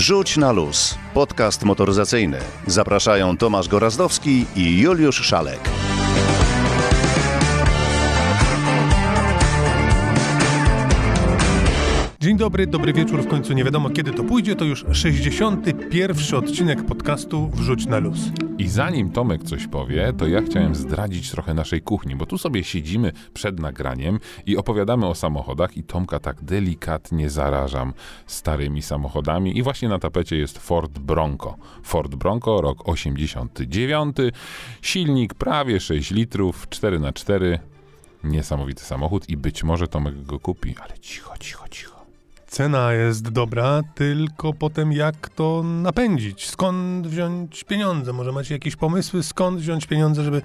Wrzuć na luz. Podcast motoryzacyjny. Zapraszają Tomasz Gorazdowski i Juliusz Szalek. Dobry, dobry wieczór. W końcu nie wiadomo kiedy to pójdzie. To już 61. odcinek podcastu Wrzuć na luz. I zanim Tomek coś powie, to ja chciałem zdradzić trochę naszej kuchni, bo tu sobie siedzimy przed nagraniem i opowiadamy o samochodach i Tomka tak delikatnie zarażam starymi samochodami i właśnie na tapecie jest Ford Bronco. Ford Bronco, rok 89, silnik prawie 6 litrów, 4x4, niesamowity samochód i być może Tomek go kupi, ale cicho, cicho, cicho. Cena jest dobra, tylko potem jak to napędzić? Skąd wziąć pieniądze? Może macie jakieś pomysły, skąd wziąć pieniądze, żeby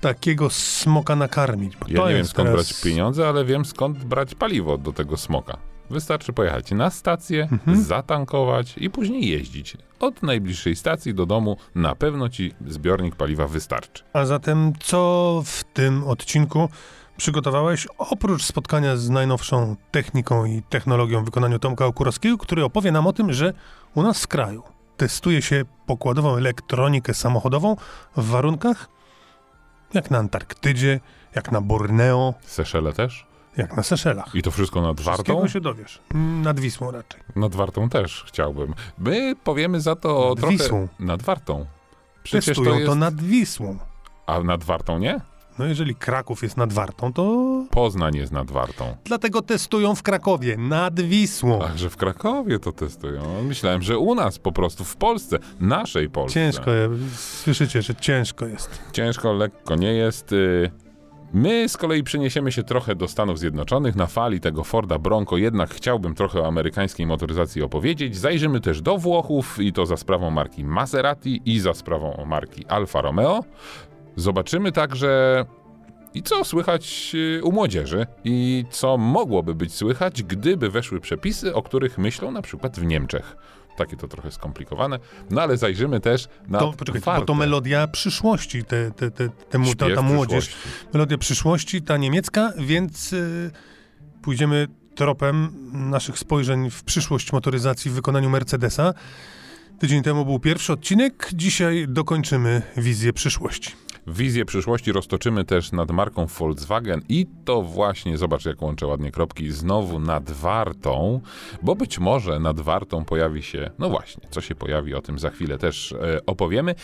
takiego smoka nakarmić? Bo Ja nie wiem skąd teraz... brać pieniądze, ale wiem skąd brać paliwo do tego smoka. Wystarczy pojechać na stację, Mhm. zatankować i później jeździć. Od najbliższej stacji do domu na pewno ci zbiornik paliwa wystarczy. A zatem co w tym odcinku przygotowałeś, oprócz spotkania z najnowszą techniką i technologią w wykonaniu Tomka Okurowskiego, który opowie nam o tym, że u nas w kraju testuje się pokładową elektronikę samochodową w warunkach jak na Antarktydzie, jak na Borneo, Seszele też? jak na Seszelach. I to wszystko nad Wszystkiego Wartą? się dowiesz. Nad Wisłą raczej. Nad Wartą też chciałbym. My powiemy za to Nad trochę... Wisłą. Nad Wartą. Przecież Testują to to, jest... nad Wisłą. A nad Wartą nie? No jeżeli Kraków jest nad Wartą, to Poznań jest nad Wartą. dlatego testują w Krakowie, nad Wisłą. Ach, że w Krakowie to testują. Myślałem, że u nas po prostu, w Polsce, naszej Polsce. Ciężko, słyszycie, że ciężko jest. Ciężko, lekko nie jest. y. My z kolei przeniesiemy się trochę do Stanów Zjednoczonych na fali tego Forda Bronco, jednak chciałbym trochę o amerykańskiej motoryzacji opowiedzieć. Zajrzymy też do Włochów i to za sprawą marki Maserati i za sprawą marki Alfa Romeo. Zobaczymy także i co słychać y, u młodzieży i co mogłoby być słychać, gdyby weszły przepisy, o których myślą na przykład w Niemczech. Takie to trochę skomplikowane, no ale zajrzymy też na To, poczekajcie, bo to melodia przyszłości, te, te, te, te, ta, ta młodzież. przyszłości. Melodia przyszłości, ta niemiecka, więc y, pójdziemy tropem naszych spojrzeń w przyszłość motoryzacji w wykonaniu Mercedesa. Tydzień temu był pierwszy odcinek, dzisiaj dokończymy wizję przyszłości. Wizję przyszłości roztoczymy też nad marką Volkswagen i to właśnie, zobacz jak łączę ładnie kropki, znowu nad Wartą, bo być może nad Wartą pojawi się, no właśnie, co się pojawi, o tym za chwilę też e, opowiemy.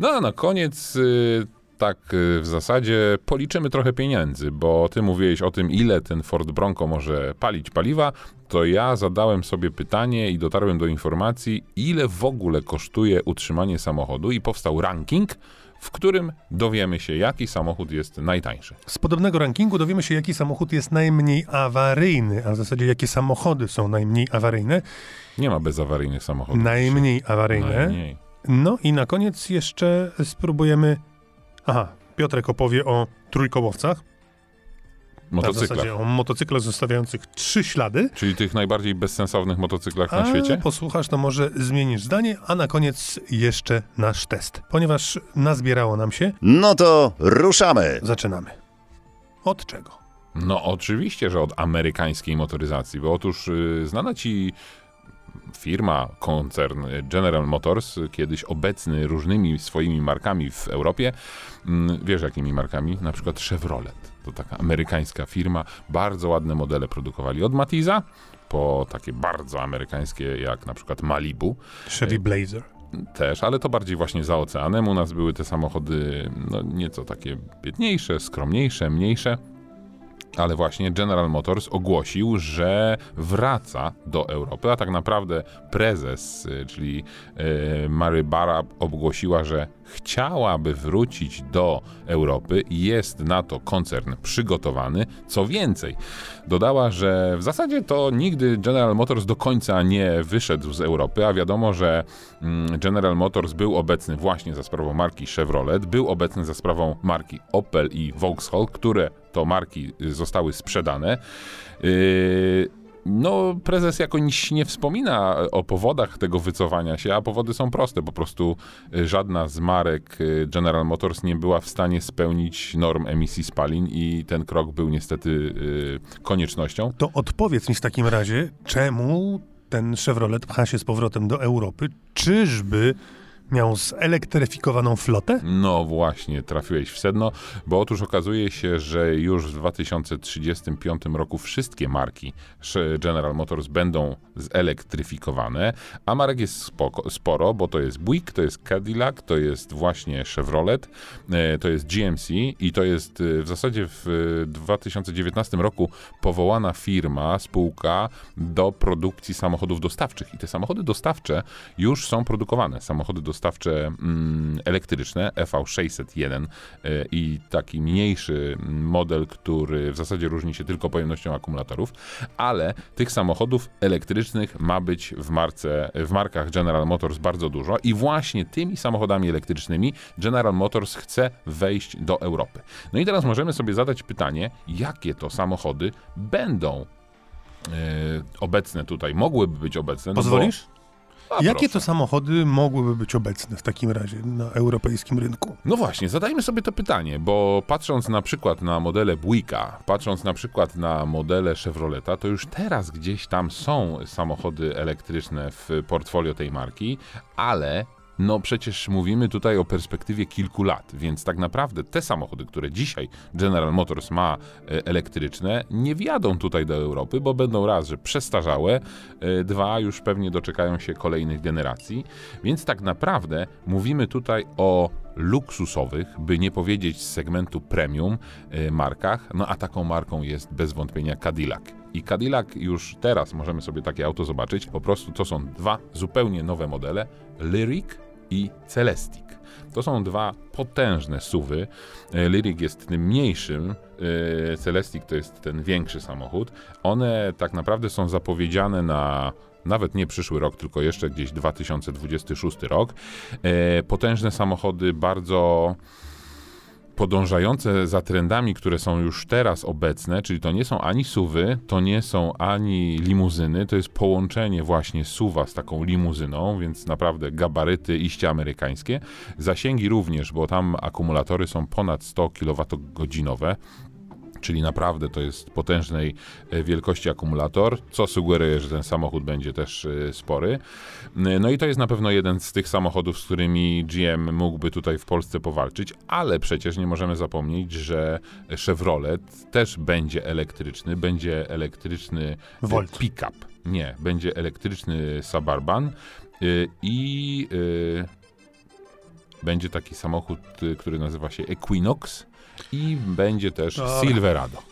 No a na koniec... y, tak, y, w zasadzie policzymy trochę pieniędzy, bo ty mówiłeś o tym, ile ten Ford Bronco może palić paliwa, to ja zadałem sobie pytanie i dotarłem do informacji, ile w ogóle kosztuje utrzymanie samochodu i powstał ranking, w którym dowiemy się, jaki samochód jest najtańszy. Z podobnego rankingu dowiemy się, jaki samochód jest najmniej awaryjny, a w zasadzie jakie samochody są najmniej awaryjne. Nie ma bezawaryjnych samochodów. Najmniej awaryjne. Najmniej. No i na koniec jeszcze spróbujemy. Aha, Piotrek opowie o trójkołowcach. A w Motocyklach. zasadzie o motocyklach zostawiających trzy ślady. Czyli tych najbardziej bezsensownych motocyklach A na świecie? posłuchasz, to może zmienisz zdanie, a na koniec jeszcze nasz test. Ponieważ nazbierało nam się, No to ruszamy. zaczynamy. Od czego? No oczywiście, że od amerykańskiej motoryzacji, bo otóż y, znana ci firma, koncern General Motors, kiedyś obecny różnymi swoimi markami w Europie, mm, wiesz jakimi markami? Na przykład Chevrolet. To taka amerykańska firma, bardzo ładne modele produkowali od Matiza po takie bardzo amerykańskie jak na przykład Malibu. Chevy Blazer. Też, ale to bardziej właśnie za oceanem. U nas były te samochody no, nieco takie biedniejsze, skromniejsze, mniejsze. Ale właśnie General Motors ogłosił, że wraca do Europy, a tak naprawdę prezes, y, czyli y, Mary Barra ogłosiła, że chciałaby wrócić do Europy i jest na to koncern przygotowany. Co więcej, dodała, że w zasadzie to nigdy General Motors do końca nie wyszedł z Europy, a wiadomo, że mm, General Motors był obecny właśnie za sprawą marki Chevrolet, był obecny za sprawą marki Opel i Vauxhall, które to marki y, zostały sprzedane. Yy, no, prezes jakoś nie wspomina o powodach tego wycofania się, a powody są proste. Po prostu y, żadna z marek y, General Motors nie była w stanie spełnić norm emisji spalin i ten krok był niestety y, koniecznością. To odpowiedz mi w takim razie, czemu ten Chevrolet pcha się z powrotem do Europy. Czyżby miał zelektryfikowaną flotę? No właśnie, trafiłeś w sedno, bo otóż okazuje się, że już w 2035 roku wszystkie marki General Motors będą zelektryfikowane, a marek jest spoko, sporo, bo to jest Buick, to jest Cadillac, to jest właśnie Chevrolet, e, to jest GMC i to jest e, w zasadzie w 2019 roku powołana firma, spółka do produkcji samochodów dostawczych i te samochody dostawcze już są produkowane. Samochody dostawcze mm, elektryczne EV601 y, i taki mniejszy model, który w zasadzie różni się tylko pojemnością akumulatorów, ale tych samochodów elektrycznych ma być w, marce, w markach General Motors bardzo dużo i właśnie tymi samochodami elektrycznymi General Motors chce wejść do Europy. No i teraz możemy sobie zadać pytanie, jakie to samochody będą Yy, obecne tutaj, mogłyby być obecne. Pozwolisz? No bo, a, Jakie proszę. to samochody mogłyby być obecne w takim razie na europejskim rynku? No właśnie, zadajmy sobie to pytanie, bo patrząc na przykład na modele Buicka, patrząc na przykład na modele Chevroleta, to już teraz gdzieś tam są samochody elektryczne w portfolio tej marki, ale no przecież mówimy tutaj o perspektywie kilku lat, więc tak naprawdę te samochody, które dzisiaj General Motors ma e, elektryczne, nie wjadą tutaj do Europy, bo będą raz, że przestarzałe, e, dwa, już pewnie doczekają się kolejnych generacji, więc tak naprawdę mówimy tutaj o luksusowych, by nie powiedzieć z segmentu premium e, markach, no a taką marką jest bez wątpienia Cadillac. I Cadillac już teraz możemy sobie takie auto zobaczyć. Po prostu to są dwa zupełnie nowe modele: Lyric i Celestiq. To są dwa potężne suwy. E, Lyric jest tym mniejszym, e, Celestiq to jest ten większy samochód. One tak naprawdę są zapowiedziane na nawet nie przyszły rok, tylko jeszcze gdzieś 2026 rok. E, potężne samochody, bardzo podążające za trendami, które są już teraz obecne, czyli to nie są ani suwy, to nie są ani limuzyny, to jest połączenie właśnie suwa z taką limuzyną, więc naprawdę gabaryty iście amerykańskie. Zasięgi również, bo tam akumulatory są ponad 100 kWh czyli naprawdę to jest potężnej e, wielkości akumulator, co sugeruje, że ten samochód będzie też e, spory. No i to jest na pewno jeden z tych samochodów, z którymi GM mógłby tutaj w Polsce powalczyć, ale przecież nie możemy zapomnieć, że Chevrolet też będzie elektryczny, będzie elektryczny e, Volt. pick-up. Nie, będzie elektryczny Suburban i będzie taki samochód, który nazywa się Equinox i będzie też. Silverado.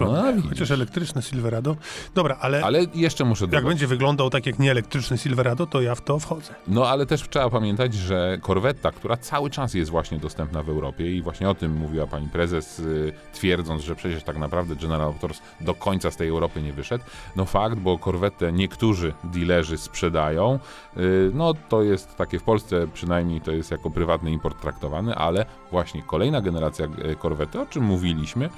No, widzisz. Chociaż elektryczne Silverado. Dobra, ale, Ale jeszcze muszę jak będzie wyglądał tak jak nieelektryczny Silverado, to ja w to wchodzę. No ale też trzeba pamiętać, że korwetta, która cały czas jest właśnie dostępna w Europie i właśnie o tym mówiła pani prezes, y, twierdząc, że przecież tak naprawdę General Motors do końca z tej Europy nie wyszedł. No fakt, bo korwetę niektórzy dealerzy sprzedają. y, No to jest takie w Polsce przynajmniej to jest jako prywatny import traktowany, ale właśnie kolejna generacja y, korwety, o czym mówiliśmy,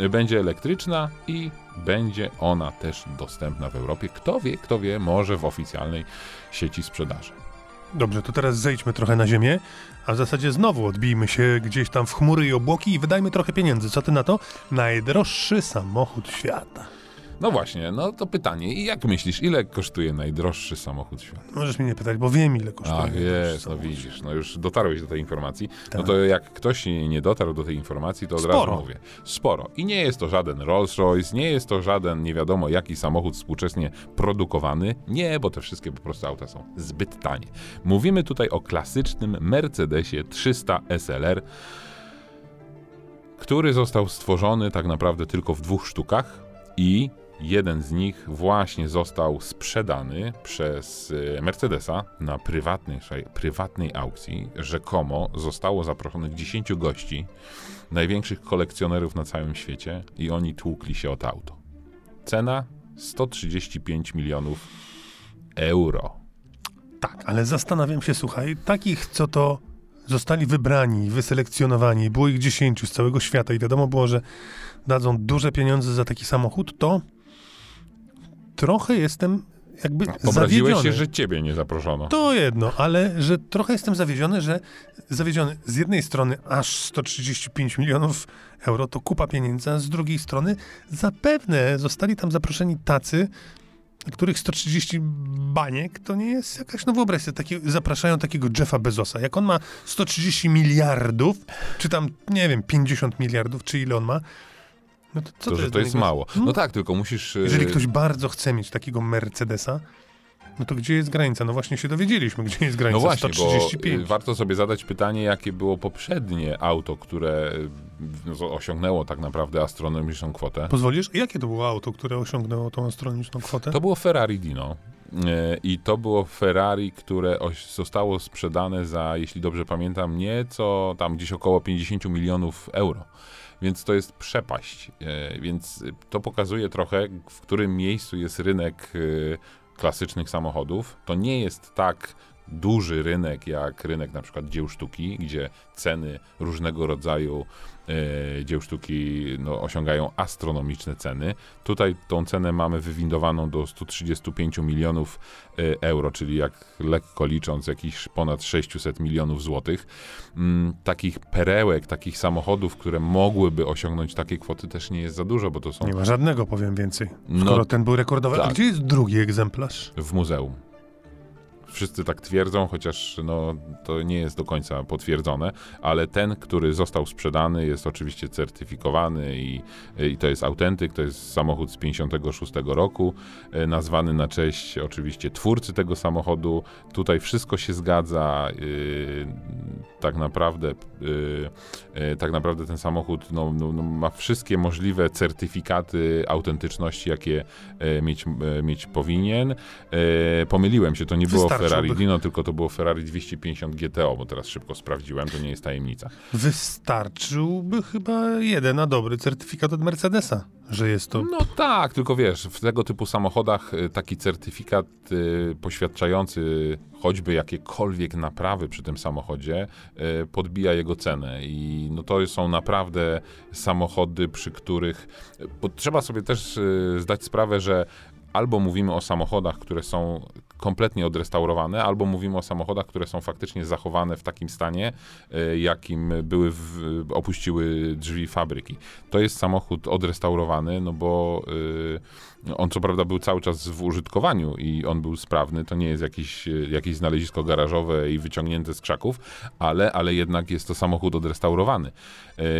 y, będzie elektryczna i będzie ona też dostępna w Europie. Kto wie, kto wie, może w oficjalnej sieci sprzedaży. Dobrze, to teraz zejdźmy trochę na ziemię, a w zasadzie znowu odbijmy się gdzieś tam w chmury i obłoki i wydajmy trochę pieniędzy. Co ty na to? Najdroższy samochód świata. No właśnie, no to pytanie, i jak myślisz, ile kosztuje najdroższy samochód świata? Możesz mnie nie pytać, bo wiem ile kosztuje. Ach, najdroższy jest, no widzisz, no już dotarłeś do tej informacji. No Tak. to jak ktoś nie dotarł do tej informacji, to od Sporo. razu mówię. Sporo. I nie jest to żaden Rolls Royce, nie jest to żaden nie wiadomo jaki samochód współczesnie produkowany. Nie, bo te wszystkie po prostu auta są zbyt tanie. Mówimy tutaj o klasycznym Mercedesie 300 SLR, który został stworzony tak naprawdę tylko w dwóch sztukach i jeden z nich właśnie został sprzedany przez y, Mercedesa na prywatnej, prywatnej aukcji. Rzekomo zostało zaproszonych 10 gości, największych kolekcjonerów na całym świecie i oni tłukli się o to auto. Cena 135 milionów euro. Tak, ale zastanawiam się, słuchaj, takich, co to zostali wybrani, wyselekcjonowani, było ich 10 z całego świata i wiadomo było, że dadzą duże pieniądze za taki samochód, to trochę jestem jakby Obraziłeś zawiedziony. się, że ciebie nie zaproszono. To jedno, ale że trochę jestem zawiedziony, że zawiedziony z jednej strony aż 135 milionów euro to kupa pieniędzy, a z drugiej strony zapewne zostali tam zaproszeni tacy, których 130 baniek to nie jest jakaś, no wyobraź sobie, taki, zapraszają takiego Jeffa Bezosa. Jak on ma 130 miliardów, czy tam, nie wiem, 50 miliardów, czy ile on ma, no to co to, to, że to dla jest mało. No tak, tylko musisz... e, Jeżeli ktoś bardzo chce mieć takiego Mercedesa, no to gdzie jest granica? No właśnie się dowiedzieliśmy, gdzie jest granica. No właśnie, bo 135. y, warto sobie zadać pytanie, jakie było poprzednie auto, które y, no, osiągnęło tak naprawdę astronomiczną kwotę. Pozwolisz? Jakie to było auto, które osiągnęło tą astronomiczną kwotę? To było Ferrari Dino. I to było Ferrari, które zostało sprzedane za, jeśli dobrze pamiętam, nieco tam gdzieś około 50 milionów euro. Więc to jest przepaść. Y, Więc to pokazuje trochę, w którym miejscu jest rynek y, klasycznych samochodów. To nie jest tak duży rynek jak rynek na przykład dzieł sztuki, gdzie ceny różnego rodzaju e, dzieł sztuki no, osiągają astronomiczne ceny. Tutaj tą cenę mamy wywindowaną do 135 milionów e, euro, czyli jak lekko licząc jakieś ponad 600 milionów złotych. Mm, takich perełek, takich samochodów, które mogłyby osiągnąć takie kwoty też nie jest za dużo, bo to są Nie ma żadnego, powiem więcej. No, Skoro ten był rekordowy. A tak. gdzie jest drugi egzemplarz? w muzeum. Wszyscy tak twierdzą, chociaż no, to nie jest do końca potwierdzone, ale ten, który został sprzedany, jest oczywiście certyfikowany i, i to jest autentyk. To jest samochód z 56 roku, e, nazwany na cześć oczywiście twórcy tego samochodu. Tutaj wszystko się zgadza. yy, tak naprawdę, yy, yy, tak naprawdę ten samochód no, no, no, ma wszystkie możliwe certyfikaty autentyczności, jakie mieć, mieć powinien. Pomyliłem się, to nie było Wystarczyłby. Ferrari Dino, tylko to było Ferrari 250 GTO, bo teraz szybko sprawdziłem, to nie jest tajemnica. Wystarczyłby chyba jeden na dobry certyfikat od Mercedesa, że jest to. No tak, tylko wiesz, w tego typu samochodach y, taki certyfikat y, poświadczający choćby jakiekolwiek naprawy przy tym samochodzie y, podbija jego cenę i no to są naprawdę samochody, przy których bo trzeba sobie też y, zdać sprawę, że albo mówimy o samochodach, które są kompletnie odrestaurowane, albo mówimy o samochodach, które są faktycznie zachowane w takim stanie, y, jakim były, w, opuściły drzwi fabryki. To jest samochód odrestaurowany, no bo y, on co prawda był cały czas w użytkowaniu i on był sprawny, to nie jest jakiś, y, jakieś znalezisko garażowe i wyciągnięte z krzaków, ale, ale jednak jest to samochód odrestaurowany.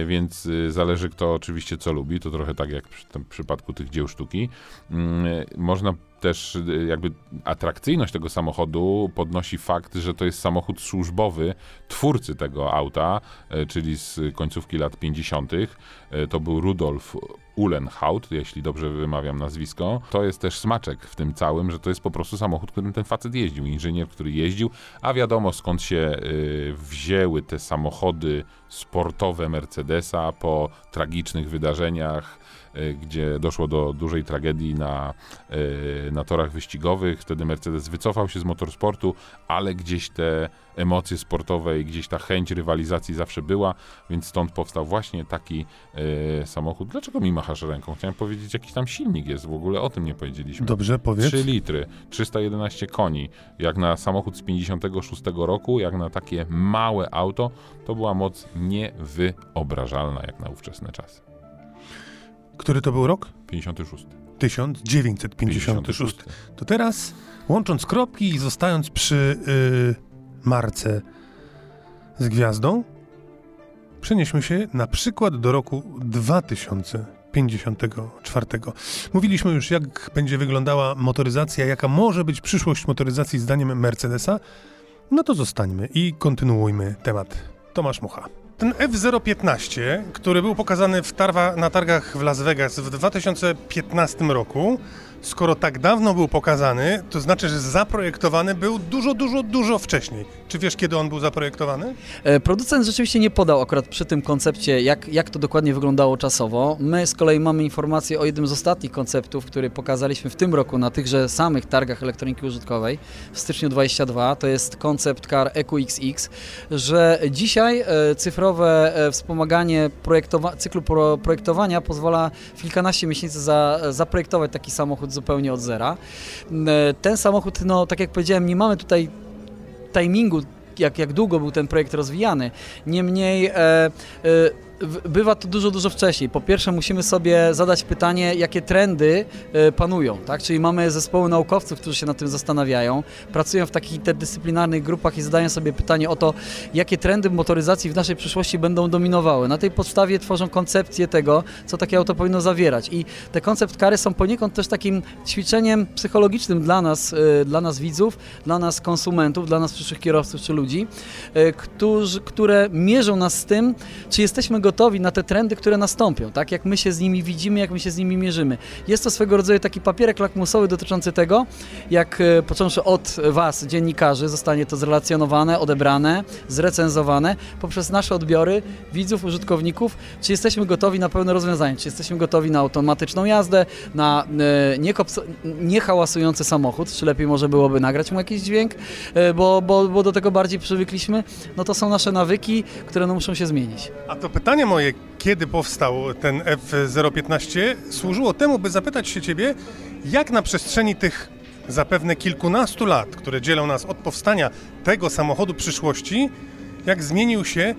Więc zależy kto oczywiście co lubi, to trochę tak jak przy tym przypadku tych dzieł sztuki. Mm, Można też y, jakby atrakcyjność tego samochodu podnosi fakt, że to jest samochód służbowy twórcy tego auta, e, czyli z końcówki lat 50. E, To był Rudolf Uhlenhaut, jeśli dobrze wymawiam nazwisko. To jest też smaczek w tym całym, że to jest po prostu samochód, którym ten facet jeździł. Inżynier, który jeździł, a wiadomo skąd się y, wzięły te samochody sportowe Mercedesa po tragicznych wydarzeniach, y, gdzie doszło do dużej tragedii na, y, na torach wyścigowych. Wtedy Mercedes wycofał się z motorsportu, ale gdzieś te emocje sportowe i gdzieś ta chęć rywalizacji zawsze była, więc stąd powstał właśnie taki y, samochód. Dlaczego mi machasz ręką? Chciałem powiedzieć, jaki tam silnik jest, w ogóle o tym nie powiedzieliśmy. Dobrze, powiedz. 3 litry, 311 koni. Jak na samochód z 56 roku, jak na takie małe auto, to była moc niewyobrażalna jak na ówczesne czasy. Który to był rok? 56. 1956. To teraz, łącząc kropki i zostając przy y, marce z gwiazdą, przenieśmy się na przykład do roku 2054. Mówiliśmy już, jak będzie wyglądała motoryzacja, jaka może być przyszłość motoryzacji zdaniem Mercedesa. No to zostańmy i kontynuujmy temat. Tomasz Mucha. Ten F-015, który był pokazany tarwa, na targach w Las Vegas w 2015 roku, skoro tak dawno był pokazany, to znaczy, że zaprojektowany był dużo, dużo, dużo wcześniej. Czy wiesz, kiedy on był zaprojektowany? E, Producent rzeczywiście nie podał akurat przy tym koncepcie, jak, jak to dokładnie wyglądało czasowo. My z kolei mamy informację o jednym z ostatnich konceptów, który pokazaliśmy w tym roku na tychże samych targach elektroniki użytkowej w styczniu 22. To jest koncept car EQXX, że dzisiaj e, cyfrowe e, wspomaganie projektowa- cyklu pro- projektowania pozwala kilkanaście miesięcy za, zaprojektować taki samochód zupełnie od zera. E, Ten samochód, no tak jak powiedziałem, nie mamy tutaj timingu, jak, jak długo był ten projekt rozwijany. Niemniej e, e, bywa to dużo, dużo wcześniej. Po pierwsze musimy sobie zadać pytanie, jakie trendy e, panują, tak? Czyli mamy zespoły naukowców, którzy się nad tym zastanawiają, pracują w takich interdyscyplinarnych grupach i zadają sobie pytanie o to, jakie trendy w motoryzacji w naszej przyszłości będą dominowały. Na tej podstawie tworzą koncepcję tego, co takie auto powinno zawierać. I te koncept kary są poniekąd też takim ćwiczeniem psychologicznym dla nas, e, dla nas widzów, dla nas konsumentów, dla nas przyszłych kierowców czy ludzi, e, którzy, które mierzą nas z tym, czy jesteśmy gotowi na te trendy, które nastąpią, tak? Jak my się z nimi widzimy, jak my się z nimi mierzymy. Jest to swego rodzaju taki papierek lakmusowy dotyczący tego, jak e, począwszy od Was, dziennikarzy, zostanie to zrelacjonowane, odebrane, zrecenzowane poprzez nasze odbiory widzów, użytkowników, czy jesteśmy gotowi na pełne rozwiązanie, czy jesteśmy gotowi na automatyczną jazdę, na e, niehałasujący samochód, czy lepiej może byłoby nagrać mu jakiś dźwięk, e, bo, bo, bo do tego bardziej przywykliśmy, no to są nasze nawyki, które no muszą się zmienić. A to pytanie moje, kiedy powstał ten F015, służyło temu, by zapytać się ciebie, jak na przestrzeni tych zapewne kilkunastu lat, które dzielą nas od powstania tego samochodu przyszłości, jak zmienił się,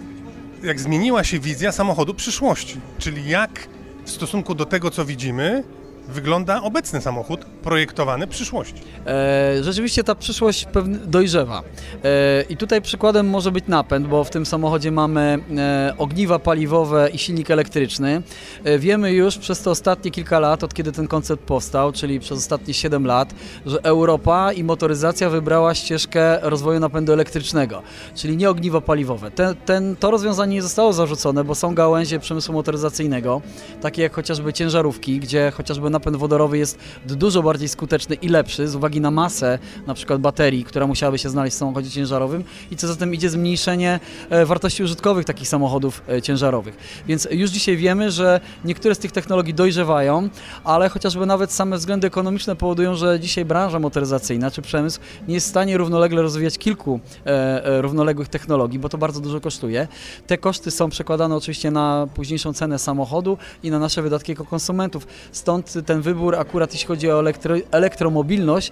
jak zmieniła się wizja samochodu przyszłości, czyli jak w stosunku do tego, co widzimy, wygląda obecny samochód projektowany przyszłości. E, rzeczywiście ta przyszłość dojrzewa. E, I tutaj przykładem może być napęd, bo w tym samochodzie mamy e, ogniwa paliwowe i silnik elektryczny. E, wiemy już przez te ostatnie kilka lat, od kiedy ten koncept powstał, czyli przez ostatnie 7 lat, że Europa i motoryzacja wybrała ścieżkę rozwoju napędu elektrycznego, czyli nie ogniwa paliwowe. Ten, ten, to rozwiązanie nie zostało zarzucone, bo są gałęzie przemysłu motoryzacyjnego, takie jak chociażby ciężarówki, gdzie chociażby napęd wodorowy jest dużo bardziej skuteczny i lepszy z uwagi na masę na przykład baterii, która musiałaby się znaleźć w samochodzie ciężarowym i co za tym idzie zmniejszenie e, wartości użytkowych takich samochodów e, ciężarowych. Więc już dzisiaj wiemy, że niektóre z tych technologii dojrzewają, ale chociażby nawet same względy ekonomiczne powodują, że dzisiaj branża motoryzacyjna czy przemysł nie jest w stanie równolegle rozwijać kilku e, równoległych technologii, bo to bardzo dużo kosztuje. Te koszty są przekładane oczywiście na późniejszą cenę samochodu i na nasze wydatki jako konsumentów. Stąd ten wybór akurat jeśli chodzi o elektro, elektromobilność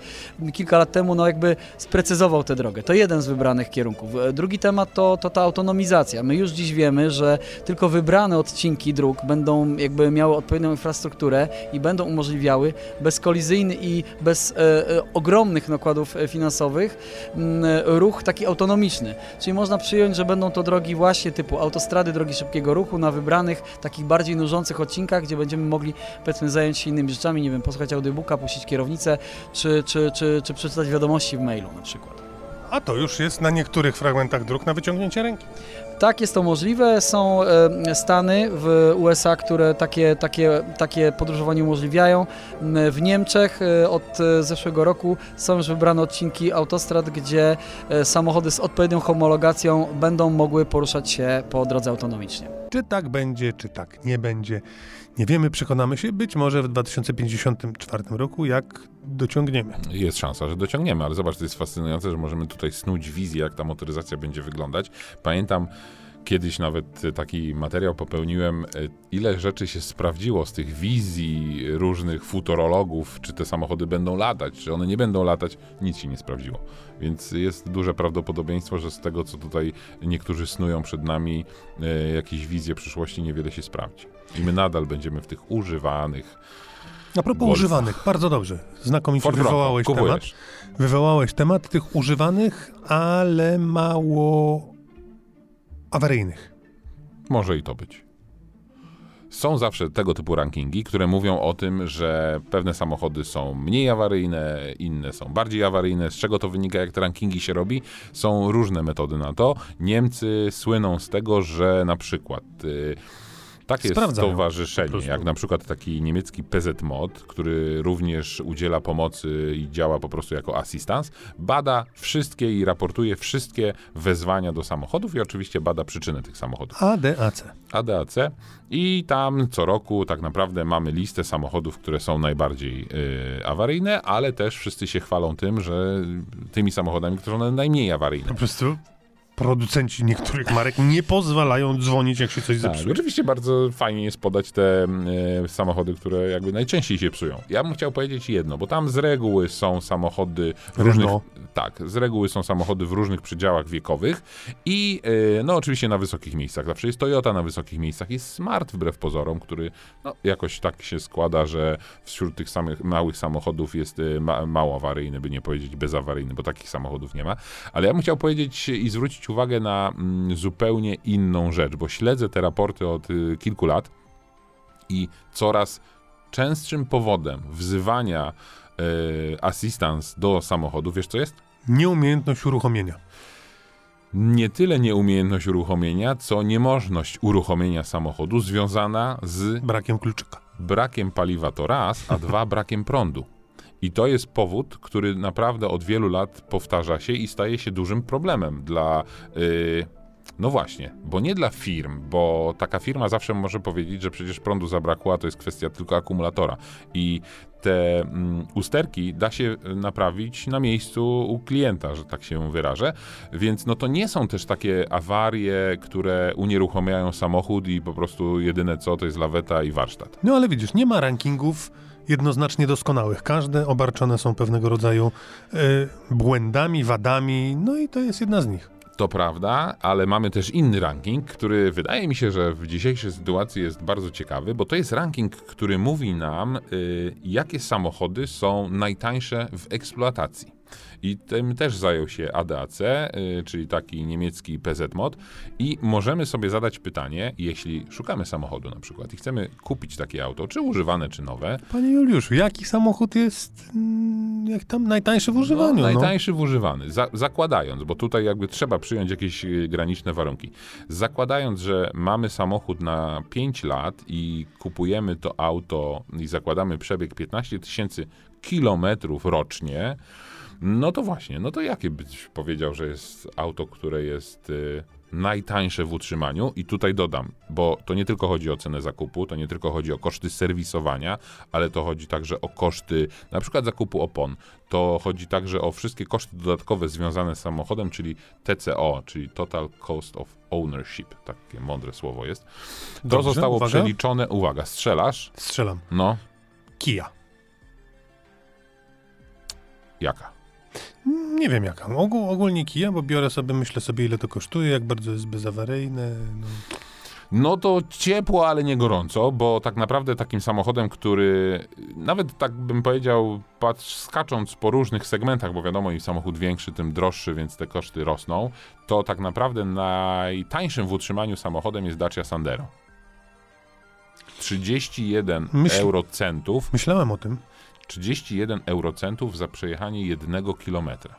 kilka lat temu no jakby sprecyzował tę drogę. To jeden z wybranych kierunków. E, Drugi temat to, to ta autonomizacja. My już dziś wiemy, że tylko wybrane odcinki dróg będą jakby miały odpowiednią infrastrukturę i będą umożliwiały bezkolizyjny i bez e, e, ogromnych nakładów e, finansowych m, ruch taki autonomiczny. Czyli można przyjąć, że będą to drogi właśnie typu autostrady, drogi szybkiego ruchu na wybranych, takich bardziej nużących odcinkach, gdzie będziemy mogli powiedzmy zająć się innymi rzeczami, nie wiem, posłuchać audiobooka, puścić kierownicę, czy, czy, czy, czy przeczytać wiadomości w mailu na przykład. A to już jest na niektórych fragmentach dróg na wyciągnięcie ręki. Tak, jest to możliwe. Są e, stany w USA, które takie, takie, takie podróżowanie umożliwiają. W Niemczech e, od e, zeszłego roku są już wybrane odcinki autostrad, gdzie samochody z odpowiednią homologacją będą mogły poruszać się po drodze autonomicznie. Czy tak będzie, czy tak nie będzie. Nie wiemy, przekonamy się być może w 2054 roku, jak dociągniemy. Jest szansa, że dociągniemy, ale zobacz, to jest fascynujące, że możemy tutaj snuć wizję, jak ta motoryzacja będzie wyglądać. Pamiętam, kiedyś nawet taki materiał popełniłem, e, ile rzeczy się sprawdziło z tych wizji różnych futurologów, czy te samochody będą latać, czy one nie będą latać, nic się nie sprawdziło. Więc jest duże prawdopodobieństwo, że z tego, co tutaj niektórzy snują przed nami, e, jakieś wizje przyszłości, niewiele się sprawdzi. I my nadal będziemy w tych używanych. A propos Golf. używanych, bardzo dobrze. Znakomicie Ford Bronco, wywołałeś temat. Wywołałeś temat tych używanych, ale mało awaryjnych. Może i to być. Są zawsze tego typu rankingi, które mówią o tym, że pewne samochody są mniej awaryjne, inne są bardziej awaryjne. Z czego to wynika, jak te rankingi się robi? Są różne metody na to. Niemcy słyną z tego, że na przykład y, takie Sprawdzają stowarzyszenie, jak na przykład taki niemiecki PZ Mod, który również udziela pomocy i działa po prostu jako asystans, bada wszystkie i raportuje wszystkie wezwania do samochodów i oczywiście bada przyczyny tych samochodów. ADAC. ADAC i tam co roku tak naprawdę mamy listę samochodów, które są najbardziej y, awaryjne, ale też wszyscy się chwalą tym, że tymi samochodami, które są najmniej awaryjne. Po prostu producenci niektórych marek nie pozwalają dzwonić, jak się coś Tak, zepsuje. oczywiście bardzo fajnie jest podać te e, samochody, które jakby najczęściej się psują. Ja bym chciał powiedzieć jedno, bo tam z reguły są samochody w różnych, Renault. tak, z reguły są samochody w różnych przedziałach wiekowych i e, no oczywiście na wysokich miejscach. Zawsze jest Toyota na wysokich miejscach, jest Smart wbrew pozorom, który no, jakoś tak się składa, że wśród tych samych małych samochodów jest e, ma, mało awaryjny, by nie powiedzieć bezawaryjny, bo takich samochodów nie ma. Ale ja bym chciał powiedzieć i zwrócić uwagę na mm, zupełnie inną rzecz, bo śledzę te raporty od y, kilku lat i coraz częstszym powodem wzywania y, assistance do samochodu, wiesz co jest? Nieumiejętność uruchomienia. Nie tyle nieumiejętność uruchomienia, co niemożność uruchomienia samochodu związana z Brakiem kluczyka. brakiem paliwa to raz, a dwa brakiem prądu. I to jest powód, który naprawdę od wielu lat powtarza się i staje się dużym problemem dla. Yy, no właśnie, bo nie dla firm, bo taka firma zawsze może powiedzieć, że przecież prądu zabrakło, a to jest kwestia tylko akumulatora. I te mm, usterki da się naprawić na miejscu u klienta, że tak się wyrażę. Więc no to nie są też takie awarie, które unieruchamiają samochód i po prostu jedyne co to jest laweta i warsztat. No ale widzisz, nie ma rankingów jednoznacznie doskonałych. Każde obarczone są pewnego rodzaju e, błędami, wadami, no i to jest jedna z nich. To prawda, ale mamy też inny ranking, który wydaje mi się, że w dzisiejszej sytuacji jest bardzo ciekawy, bo to jest ranking, który mówi nam, y, jakie samochody są najtańsze w eksploatacji. I tym też zajął się ADAC, y, czyli taki niemiecki PZ-mod. I możemy sobie zadać pytanie, jeśli szukamy samochodu na przykład i chcemy kupić takie auto, czy używane, czy nowe, Panie Juliuszu, jaki samochód jest mm, jak tam najtańszy w używaniu? No, No, najtańszy w używany. Za, zakładając, bo tutaj jakby trzeba przyjąć jakieś y, graniczne warunki. Zakładając, że mamy samochód na 5 lat i kupujemy to auto i zakładamy przebieg 15 tysięcy kilometrów rocznie, no to właśnie, no to jakie byś powiedział, że jest auto, które jest y, najtańsze w utrzymaniu? I tutaj dodam, bo to nie tylko chodzi o cenę zakupu, to nie tylko chodzi o koszty serwisowania, ale to chodzi także o koszty na przykład zakupu opon. To chodzi także o wszystkie koszty dodatkowe związane z samochodem, czyli TCO, czyli Total Cost of Ownership. Takie mądre słowo jest. To Dobrze, zostało uwaga. przeliczone, uwaga, strzelasz, Strzelam. no, Kia. jaka? Nie wiem jaka. Ogól, ogólnie Kia, bo biorę sobie, myślę sobie ile to kosztuje, jak bardzo jest bezawaryjne. No. No to ciepło, ale nie gorąco, bo tak naprawdę takim samochodem, który nawet tak bym powiedział, patrz, skacząc po różnych segmentach, bo wiadomo, im samochód większy, tym droższy, więc te koszty rosną, to tak naprawdę najtańszym w utrzymaniu samochodem jest Dacia Sandero. 31 Myśl- eurocentów, Myślałem o tym. 31 eurocentów za przejechanie jednego kilometra.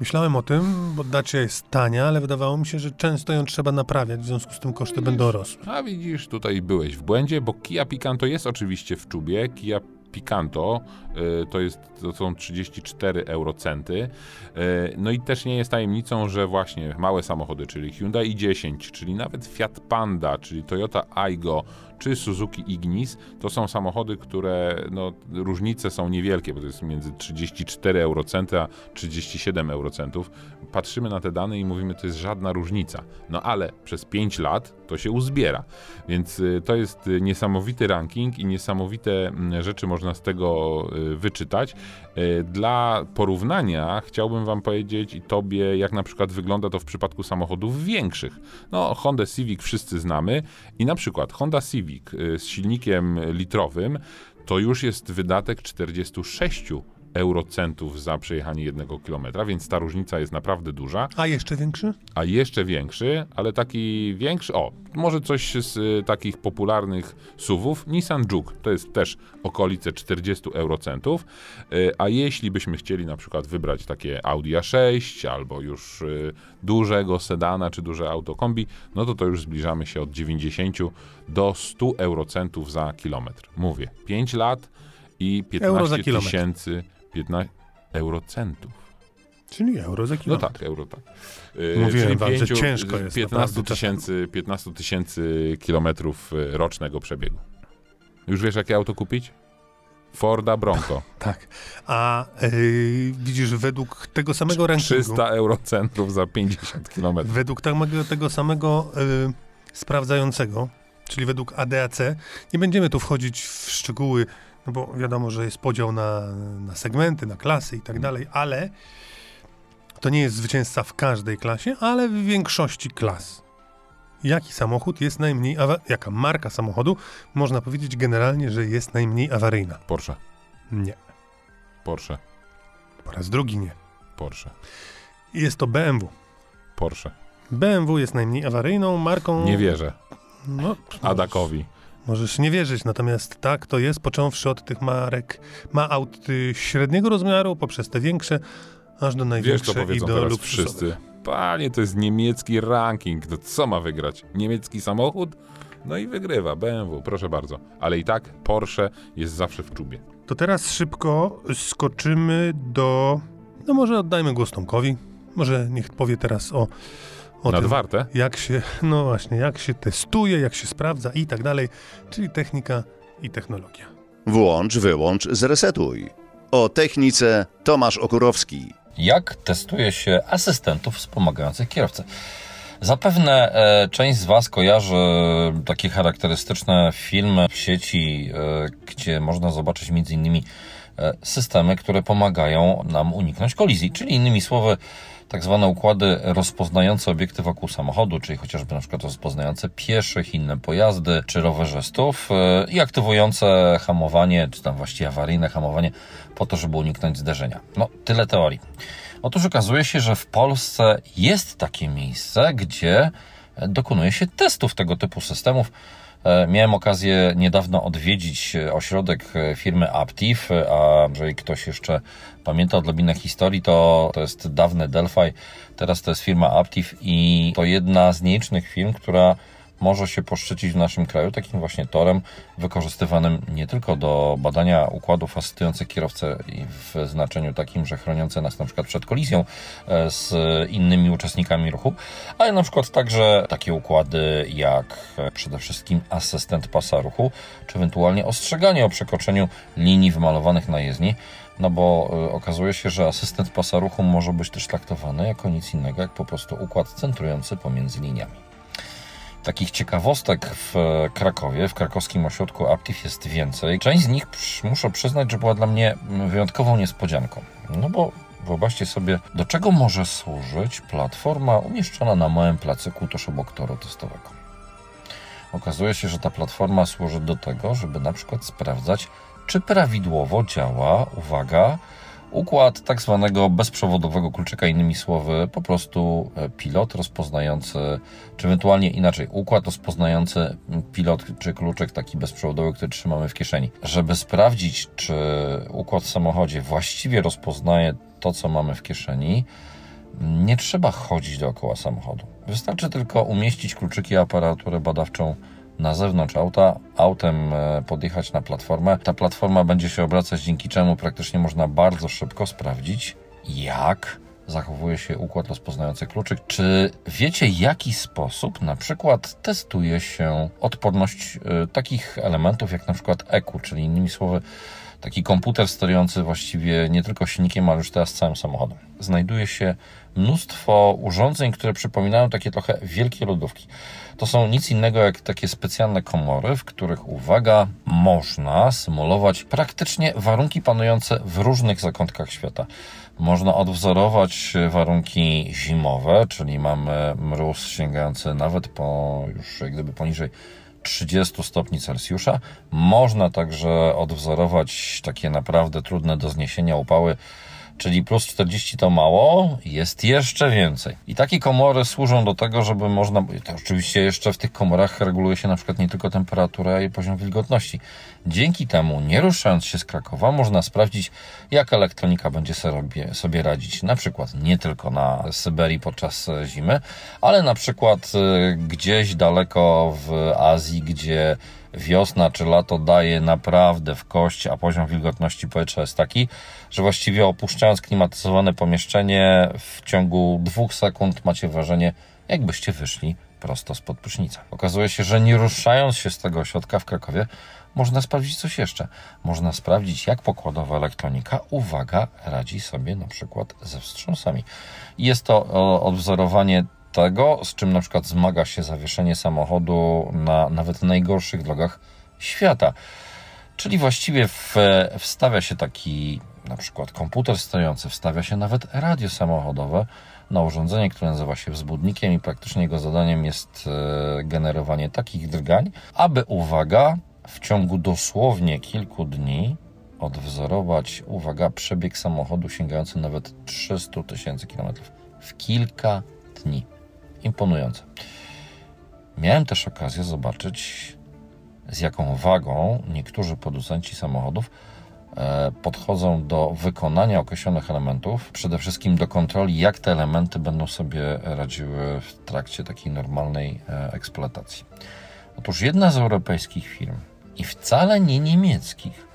Myślałem o tym, bo Dacia jest tania, ale wydawało mi się, że często ją trzeba naprawiać, w związku z tym koszty będą rosły. A widzisz, tutaj byłeś w błędzie, bo Kia Picanto jest oczywiście w czubie. Kia Picanto y, to, jest, to są 34 eurocenty. Y, no i też nie jest tajemnicą, że właśnie małe samochody, czyli Hyundai i10, czyli nawet Fiat Panda, czyli Toyota Aygo, czy Suzuki Ignis, to są samochody, które no, różnice są niewielkie, bo to jest między 34 eurocenty a 37 eurocentów. Patrzymy na te dane i mówimy, to jest żadna różnica. No ale przez 5 lat to się uzbiera. Więc y, to jest y, niesamowity ranking i niesamowite mm, rzeczy można z tego y, wyczytać. Y, Dla porównania chciałbym Wam powiedzieć i Tobie, jak na przykład wygląda to w przypadku samochodów większych. No, Honda Civic wszyscy znamy i na przykład Honda Civic y, z silnikiem litrowym to już jest wydatek 46 eurocentów za przejechanie jednego kilometra, więc ta różnica jest naprawdę duża A jeszcze większy? a jeszcze większy, ale taki większy, o, może coś z y, takich popularnych SUVów, Nissan Juke, to jest też okolice 40 eurocentów, y, a jeśli byśmy chcieli na przykład wybrać takie Audi A6 albo już y, dużego sedana czy duże auto kombi, no to to już zbliżamy się od 90 do 100 eurocentów za kilometr. Mówię, 5 lat i Euro za 15 kilometr. tysięcy 15 eurocentów. Czyli euro za No kilometr. tak, euro tak. Yy, Mówiłem czyli wam, że pięciu- ciężko jest 15 naprawdę tysięcy, 15 tysięcy kilometrów y, rocznego przebiegu. Już wiesz, jakie auto kupić? Forda Bronco. Tak. A yy, widzisz, według tego samego rankingu... 300 eurocentrów za 50 km. Według tego, tego samego y, sprawdzającego, czyli według ADAC, nie będziemy tu wchodzić w szczegóły, no bo wiadomo, że jest podział na, na segmenty, na klasy i tak dalej, ale to nie jest zwycięzca w każdej klasie, ale w większości klas. Jaki samochód jest najmniej, jaka marka samochodu można powiedzieć generalnie, że jest najmniej awaryjna? Porsche. Nie. Porsche. Po raz drugi nie. Porsche. Jest to BMW. Porsche. BMW jest najmniej awaryjną marką. Nie wierzę. No, Adakowi. Możesz nie wierzyć, natomiast tak to jest, począwszy od tych marek, ma aut y, średniego rozmiaru, poprzez te większe, aż do Wiesz, największe co i powiedzą do teraz wszyscy. Panie, to jest niemiecki ranking. To co ma wygrać? Niemiecki samochód? No i wygrywa BMW, proszę bardzo. Ale i tak Porsche jest zawsze w czubie. To teraz szybko skoczymy do... No może oddajmy głos Tomkowi. Może niech powie teraz o, o tym, Nadwarte? jak się, no właśnie, jak się testuje, jak się sprawdza i tak dalej, czyli technika i technologia. Włącz, wyłącz, zresetuj. O technice Tomasz Okurowski. Jak testuje się asystentów wspomagających kierowcę? Zapewne e, część z Was kojarzy takie charakterystyczne filmy w sieci, e, gdzie można zobaczyć między innymi systemy, które pomagają nam uniknąć kolizji, czyli innymi słowy tak zwane układy rozpoznające obiekty wokół samochodu, czyli chociażby na przykład rozpoznające pieszych, inne pojazdy czy rowerzystów e, i aktywujące hamowanie, czy tam właściwie awaryjne hamowanie po to, żeby uniknąć zderzenia. No, tyle teorii. Otóż okazuje się, że w Polsce jest takie miejsce, gdzie dokonuje się testów tego typu systemów. E, Miałem okazję niedawno odwiedzić e, ośrodek e, firmy Aptiv, a jeżeli ktoś jeszcze pamięta odrobinę historii, to to jest dawne Delphi, teraz to jest firma Aptiv i to jedna z nielicznych firm, która może się poszczycić w naszym kraju takim właśnie torem wykorzystywanym nie tylko do badania układów asystujących kierowcę w znaczeniu takim, że chroniące nas na przykład przed kolizją e, z innymi uczestnikami ruchu, ale na przykład także takie układy jak e, przede wszystkim asystent pasa ruchu, czy ewentualnie ostrzeganie o przekroczeniu linii wymalowanych na jezdni, no bo e, okazuje się, że asystent pasa ruchu może być też traktowany jako nic innego, jak po prostu układ centrujący pomiędzy liniami. Takich ciekawostek w Krakowie, w krakowskim ośrodku Aptiv jest więcej. Część z nich, muszę przyznać, że była dla mnie wyjątkową niespodzianką. No bo wyobraźcie sobie, do czego może służyć platforma umieszczona na małym placyku tuż obok toru testowego. Okazuje się, że ta platforma służy do tego, żeby na przykład sprawdzać, czy prawidłowo działa, uwaga, układ tak zwanego bezprzewodowego kluczyka, innymi słowy, po prostu e, pilot rozpoznający, czy ewentualnie inaczej, układ rozpoznający pilot czy kluczyk taki bezprzewodowy, który trzymamy w kieszeni. Żeby sprawdzić, czy układ w samochodzie właściwie rozpoznaje to, co mamy w kieszeni, nie trzeba chodzić dookoła samochodu. Wystarczy tylko umieścić kluczyki aparaturę badawczą na zewnątrz auta, autem e, podjechać na platformę. Ta platforma będzie się obracać, dzięki czemu praktycznie można bardzo szybko sprawdzić, jak zachowuje się układ rozpoznający kluczyk. Czy wiecie, w jaki sposób na przykład testuje się odporność e, takich elementów, jak na przykład EQ, czyli innymi słowy, taki komputer sterujący właściwie nie tylko silnikiem, ale już teraz całym samochodem. Znajduje się mnóstwo urządzeń, które przypominają takie trochę wielkie lodówki. To są nic innego jak takie specjalne komory, w których, uwaga, można symulować praktycznie warunki panujące w różnych zakątkach świata. Można odwzorować warunki zimowe, czyli mamy mróz sięgający nawet po już jak gdyby poniżej 30 stopni Celsjusza. Można także odwzorować takie naprawdę trudne do zniesienia upały, czyli plus 40 to mało, jest jeszcze więcej. I takie komory służą do tego, żeby można, to oczywiście jeszcze w tych komorach reguluje się na przykład nie tylko temperatura i poziom wilgotności. Dzięki temu, nie ruszając się z Krakowa, można sprawdzić, jak elektronika będzie sobie, sobie radzić, na przykład nie tylko na Syberii podczas e, zimy, ale na przykład e, gdzieś daleko w Azji, gdzie wiosna czy lato daje naprawdę w kość, a poziom wilgotności powietrza jest taki, że właściwie opuszczając klimatyzowane pomieszczenie w ciągu dwóch sekund macie wrażenie, jakbyście wyszli prosto spod prysznica. Okazuje się, że nie ruszając się z tego ośrodka w Krakowie, można sprawdzić coś jeszcze. Można sprawdzić, jak pokładowa elektronika, uwaga, radzi sobie na przykład ze wstrząsami. Jest to o, odwzorowanie tego, z czym na przykład zmaga się zawieszenie samochodu na nawet najgorszych drogach świata. Czyli właściwie w, wstawia się taki na przykład komputer stojący, wstawia się nawet radio samochodowe na urządzenie, które nazywa się wzbudnikiem i praktycznie jego zadaniem jest e, generowanie takich drgań, aby, uwaga, w ciągu dosłownie kilku dni odwzorować, uwaga, przebieg samochodu sięgający nawet 300 tysięcy kilometrów w kilka dni. Imponujące. Miałem też okazję zobaczyć, z jaką wagą niektórzy producenci samochodów e, podchodzą do wykonania określonych elementów, przede wszystkim do kontroli, jak te elementy będą sobie radziły w trakcie takiej normalnej e, eksploatacji. Otóż jedna z europejskich firm, i wcale nie niemieckich,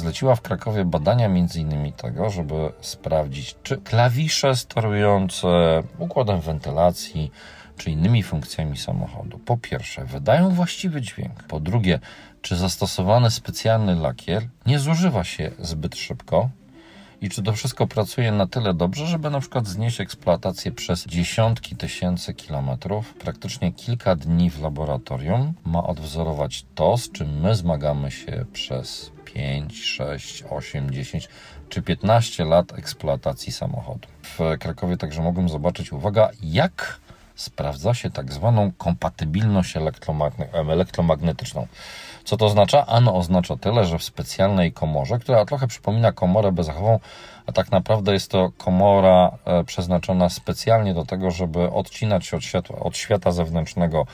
zleciła w Krakowie badania m.in. tego, żeby sprawdzić, czy klawisze sterujące układem wentylacji, czy innymi funkcjami samochodu, po pierwsze, wydają właściwy dźwięk, po drugie, czy zastosowany specjalny lakier nie zużywa się zbyt szybko i czy to wszystko pracuje na tyle dobrze, żeby na przykład znieść eksploatację przez dziesiątki tysięcy kilometrów, praktycznie kilka dni w laboratorium, ma odwzorować to, z czym my zmagamy się przez 5, 6, 8, 10 czy 15 lat eksploatacji samochodu. W Krakowie także mogłem zobaczyć, uwaga, jak sprawdza się tak zwaną kompatybilność elektromagnetyczną. Co to oznacza? Ano oznacza tyle, że w specjalnej komorze, która trochę przypomina komorę bezachową, a tak naprawdę jest to komora e, przeznaczona specjalnie do tego, żeby odcinać się od światła, od świata zewnętrznego,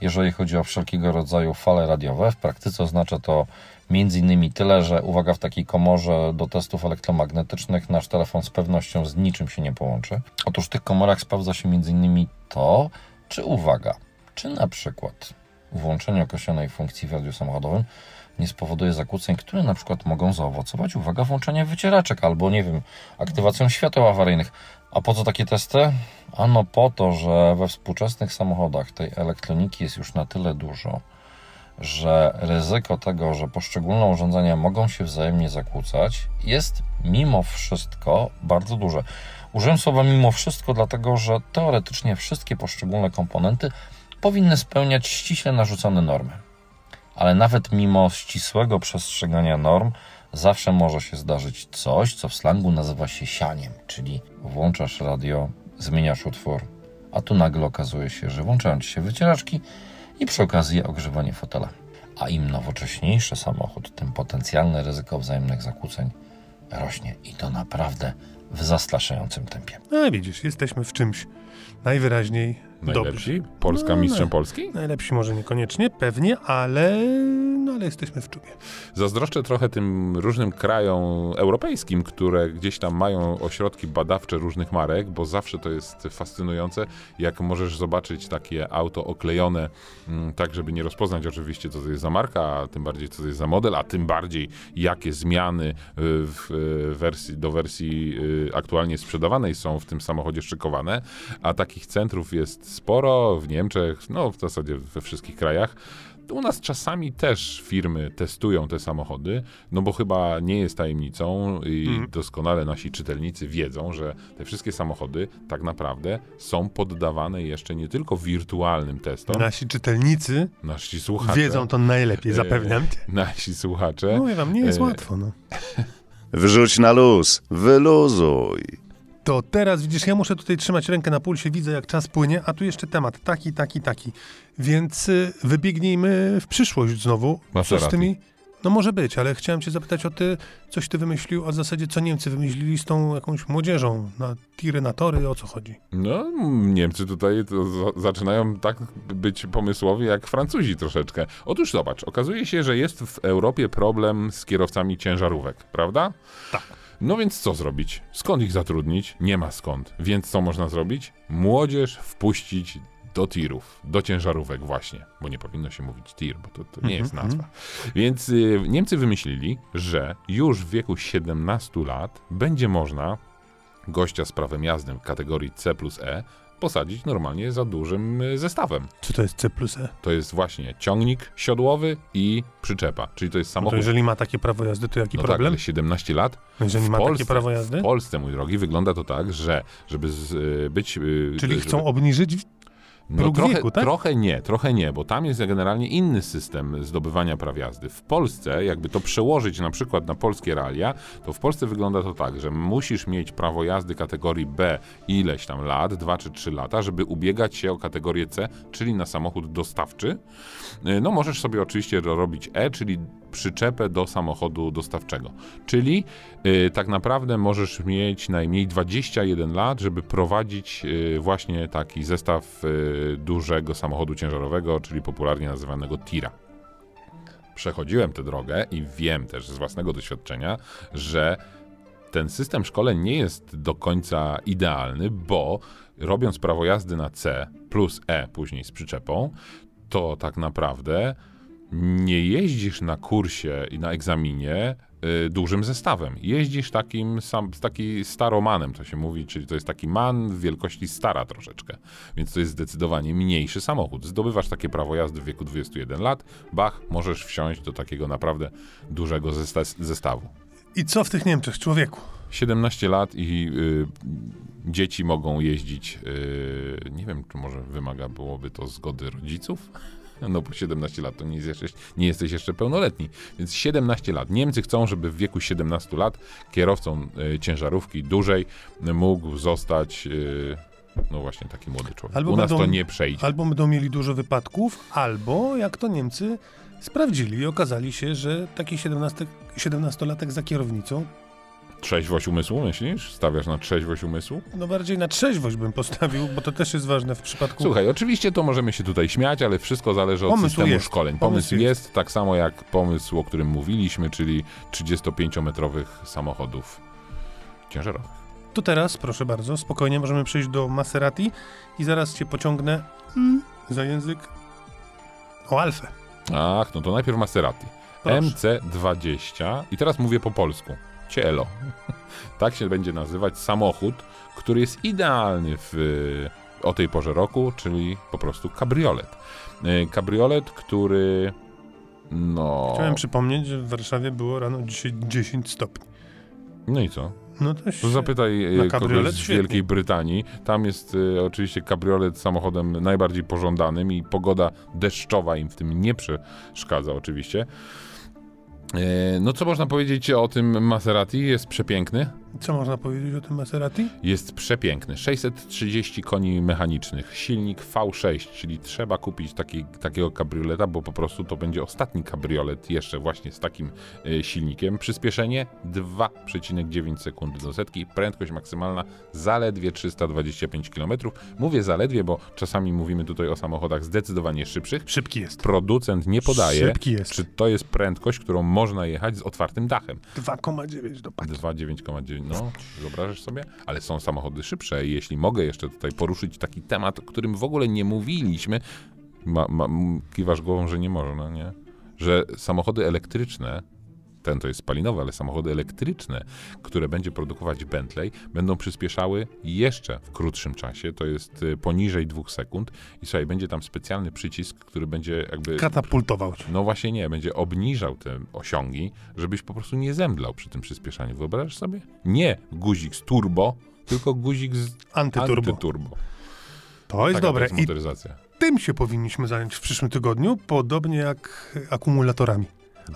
jeżeli chodzi o wszelkiego rodzaju fale radiowe. W praktyce oznacza to między innymi tyle, że uwaga, w takiej komorze do testów elektromagnetycznych nasz telefon z pewnością z niczym się nie połączy. Otóż w tych komorach sprawdza się między innymi to, czy uwaga, czy na przykład włączenie określonej funkcji w radiu samochodowym nie spowoduje zakłóceń, które na przykład mogą zaowocować, uwaga, włączeniem wycieraczek albo, nie wiem, aktywacją świateł awaryjnych. A po co takie testy? Ano po to, że we współczesnych samochodach tej elektroniki jest już na tyle dużo, że ryzyko tego, że poszczególne urządzenia mogą się wzajemnie zakłócać, jest mimo wszystko bardzo duże. Użyłem słowa mimo wszystko, dlatego że teoretycznie wszystkie poszczególne komponenty powinny spełniać ściśle narzucone normy. Ale nawet mimo ścisłego przestrzegania norm, zawsze może się zdarzyć coś, co w slangu nazywa się sianiem, czyli włączasz radio, zmieniasz utwór, a tu nagle okazuje się, że włączają ci się wycieraczki i przy okazji ogrzewanie fotela. A im nowocześniejszy samochód, tym potencjalne ryzyko wzajemnych zakłóceń rośnie i to naprawdę w zastraszającym tempie. No widzisz, jesteśmy w czymś najwyraźniej Najlepsi? Dobrze. Polska No, mistrzem no. Polski? Najlepsi może niekoniecznie, pewnie, ale, no, ale jesteśmy w czubie. Zazdroszczę trochę tym różnym krajom europejskim, które gdzieś tam mają ośrodki badawcze różnych marek, bo zawsze to jest fascynujące, jak możesz zobaczyć takie auto oklejone mm, tak, żeby nie rozpoznać oczywiście, co to jest za marka, a tym bardziej, co to jest za model, a tym bardziej, jakie zmiany y, w y, wersji, do wersji y, aktualnie sprzedawanej są w tym samochodzie szykowane, a takich centrów jest sporo w Niemczech, no w zasadzie we wszystkich krajach. U nas czasami też firmy testują te samochody, no bo chyba nie jest tajemnicą i Mhm. doskonale nasi czytelnicy wiedzą, że te wszystkie samochody tak naprawdę są poddawane jeszcze nie tylko wirtualnym testom. Nasi czytelnicy Nasi słuchacze. wiedzą to najlepiej, e, zapewniam. Nasi słuchacze. Mówię wam, nie jest e, łatwo, no. Wrzuć na luz, wyluzuj. To teraz widzisz, ja muszę tutaj trzymać rękę na pulsie, widzę jak czas płynie, a tu jeszcze temat taki, taki, taki. Więc y, wybiegnijmy w przyszłość znowu. Co z tymi? No może być, ale chciałem cię zapytać o ty, coś ty wymyślił, a w zasadzie co Niemcy wymyślili z tą jakąś młodzieżą na tiry, na tory, o co chodzi? No, Niemcy tutaj zaczynają tak być pomysłowi jak Francuzi troszeczkę. Otóż zobacz, okazuje się, że jest w Europie problem z kierowcami ciężarówek, prawda? Tak. No więc co zrobić? Skąd ich zatrudnić? Nie ma skąd. Więc co można zrobić? Młodzież wpuścić do tirów, do ciężarówek właśnie, bo nie powinno się mówić tir, bo to, to nie jest nazwa. Więc y, Niemcy wymyślili, że już w wieku 17 lat będzie można gościa z prawem jazdy w kategorii C plus E posadzić normalnie za dużym y, zestawem. Czy to jest C plus E? To jest właśnie ciągnik siodłowy i przyczepa, czyli to jest No samochód. to jeżeli ma takie prawo jazdy, to jaki no tak, problem? ale 17 lat. jeżeli w ma Polsce, takie prawo jazdy? W Polsce, mój drogi, wygląda to tak, że żeby z, y, być... y, Czyli chcą obniżyć no, trochę, wieku, tak? trochę nie, trochę nie, bo tam jest generalnie inny system zdobywania praw jazdy. W Polsce, jakby to przełożyć na przykład na polskie realia, to w Polsce wygląda to tak, że musisz mieć prawo jazdy kategorii B ileś tam lat, 2 czy 3 lata, żeby ubiegać się o kategorię C, czyli na samochód dostawczy. Y, No możesz sobie oczywiście robić E, czyli przyczepę do samochodu dostawczego. Czyli y, tak naprawdę możesz mieć najmniej 21 lat, żeby prowadzić y, właśnie taki zestaw y, dużego samochodu ciężarowego, czyli popularnie nazywanego tira. Przechodziłem tę drogę i wiem też z własnego doświadczenia, że ten system szkoleń nie jest do końca idealny, bo robiąc prawo jazdy na C plus E później z przyczepą, to tak naprawdę nie jeździsz na kursie i na egzaminie y, dużym zestawem. Jeździsz takim sam, taki staromanem, to się mówi, czyli to jest taki man w wielkości stara troszeczkę. Więc to jest zdecydowanie mniejszy samochód. Zdobywasz takie prawo jazdy w wieku 21 lat, bach, możesz wsiąść do takiego naprawdę dużego zesta- zestawu. I co w tych Niemczech, człowieku? 17 lat i y, dzieci mogą jeździć. Y, nie wiem, czy może wymaga byłoby to zgody rodziców. No bo 17 lat to nie, jest jeszcze, nie jesteś jeszcze pełnoletni. Więc 17 lat. Niemcy chcą, żeby w wieku 17 lat kierowcą y, ciężarówki dużej mógł zostać y, no właśnie taki młody człowiek. Albo U nas będą- to nie przejdzie. Albo będą mieli dużo wypadków, albo jak to Niemcy sprawdzili i okazali się, że taki 17, 17-latek za kierownicą, Trzeźwość umysłu, myślisz? Stawiasz na trzeźwość umysłu? no bardziej na trzeźwość bym postawił, bo to też jest ważne w przypadku... Słuchaj, oczywiście to możemy się tutaj śmiać, ale wszystko zależy od Pomysł systemu jest. szkoleń. Pomysł Pomysł jest. jest. tak samo jak pomysł, o którym mówiliśmy, czyli 35-metrowych samochodów ciężarowych. To teraz, proszę bardzo, spokojnie możemy przejść do Maserati i zaraz cię pociągnę mm, za język o Alfę. Ach, no to najpierw Maserati. Proszę. MC20 i teraz mówię po polsku. Cielo. tak się będzie nazywać samochód, który jest idealny w, o tej porze roku, czyli po prostu kabriolet. E, Kabriolet, który no... Chciałem przypomnieć, że w Warszawie było rano dzisiaj 10 stopni. No i co? No to się... Zapytaj e, kabriolet kogoś z świetnie. Wielkiej Brytanii. Tam jest e, oczywiście kabriolet samochodem najbardziej pożądanym i pogoda deszczowa im w tym nie przeszkadza oczywiście. E, no co można powiedzieć o tym Maserati? Jest przepiękny. Co można powiedzieć o tym Maserati? Jest przepiękny. 630 koni mechanicznych, silnik V6, czyli trzeba kupić taki, takiego kabrioleta, bo po prostu to będzie ostatni kabriolet jeszcze właśnie z takim e, silnikiem. Przyspieszenie 2,9 sekundy do setki, prędkość maksymalna zaledwie 325 km. Mówię zaledwie, bo czasami mówimy tutaj o samochodach zdecydowanie szybszych. Szybki jest. Producent nie podaje, Szybki jest. czy to jest prędkość, którą można jechać z otwartym dachem. 2,9 do paki. 2,9,9, no, wyobrażasz sobie? Ale są samochody szybsze i jeśli mogę jeszcze tutaj poruszyć taki temat, o którym w ogóle nie mówiliśmy, ma, ma, kiwasz głową, że nie można, nie? Że samochody elektryczne, ten to jest spalinowy, ale samochody elektryczne, które będzie produkować Bentley, będą przyspieszały jeszcze w krótszym czasie, to jest y, poniżej dwóch sekund i słuchaj, będzie tam specjalny przycisk, który będzie jakby... Katapultował cię. No właśnie nie, będzie obniżał te osiągi, żebyś po prostu nie zemdlał przy tym przyspieszaniu. Wyobrażasz sobie? Nie guzik z turbo, tylko guzik z Antyturbo. antyturbo. To jest Taka dobre. To jest I motoryzacja. tym się powinniśmy zająć w przyszłym tygodniu, podobnie jak akumulatorami.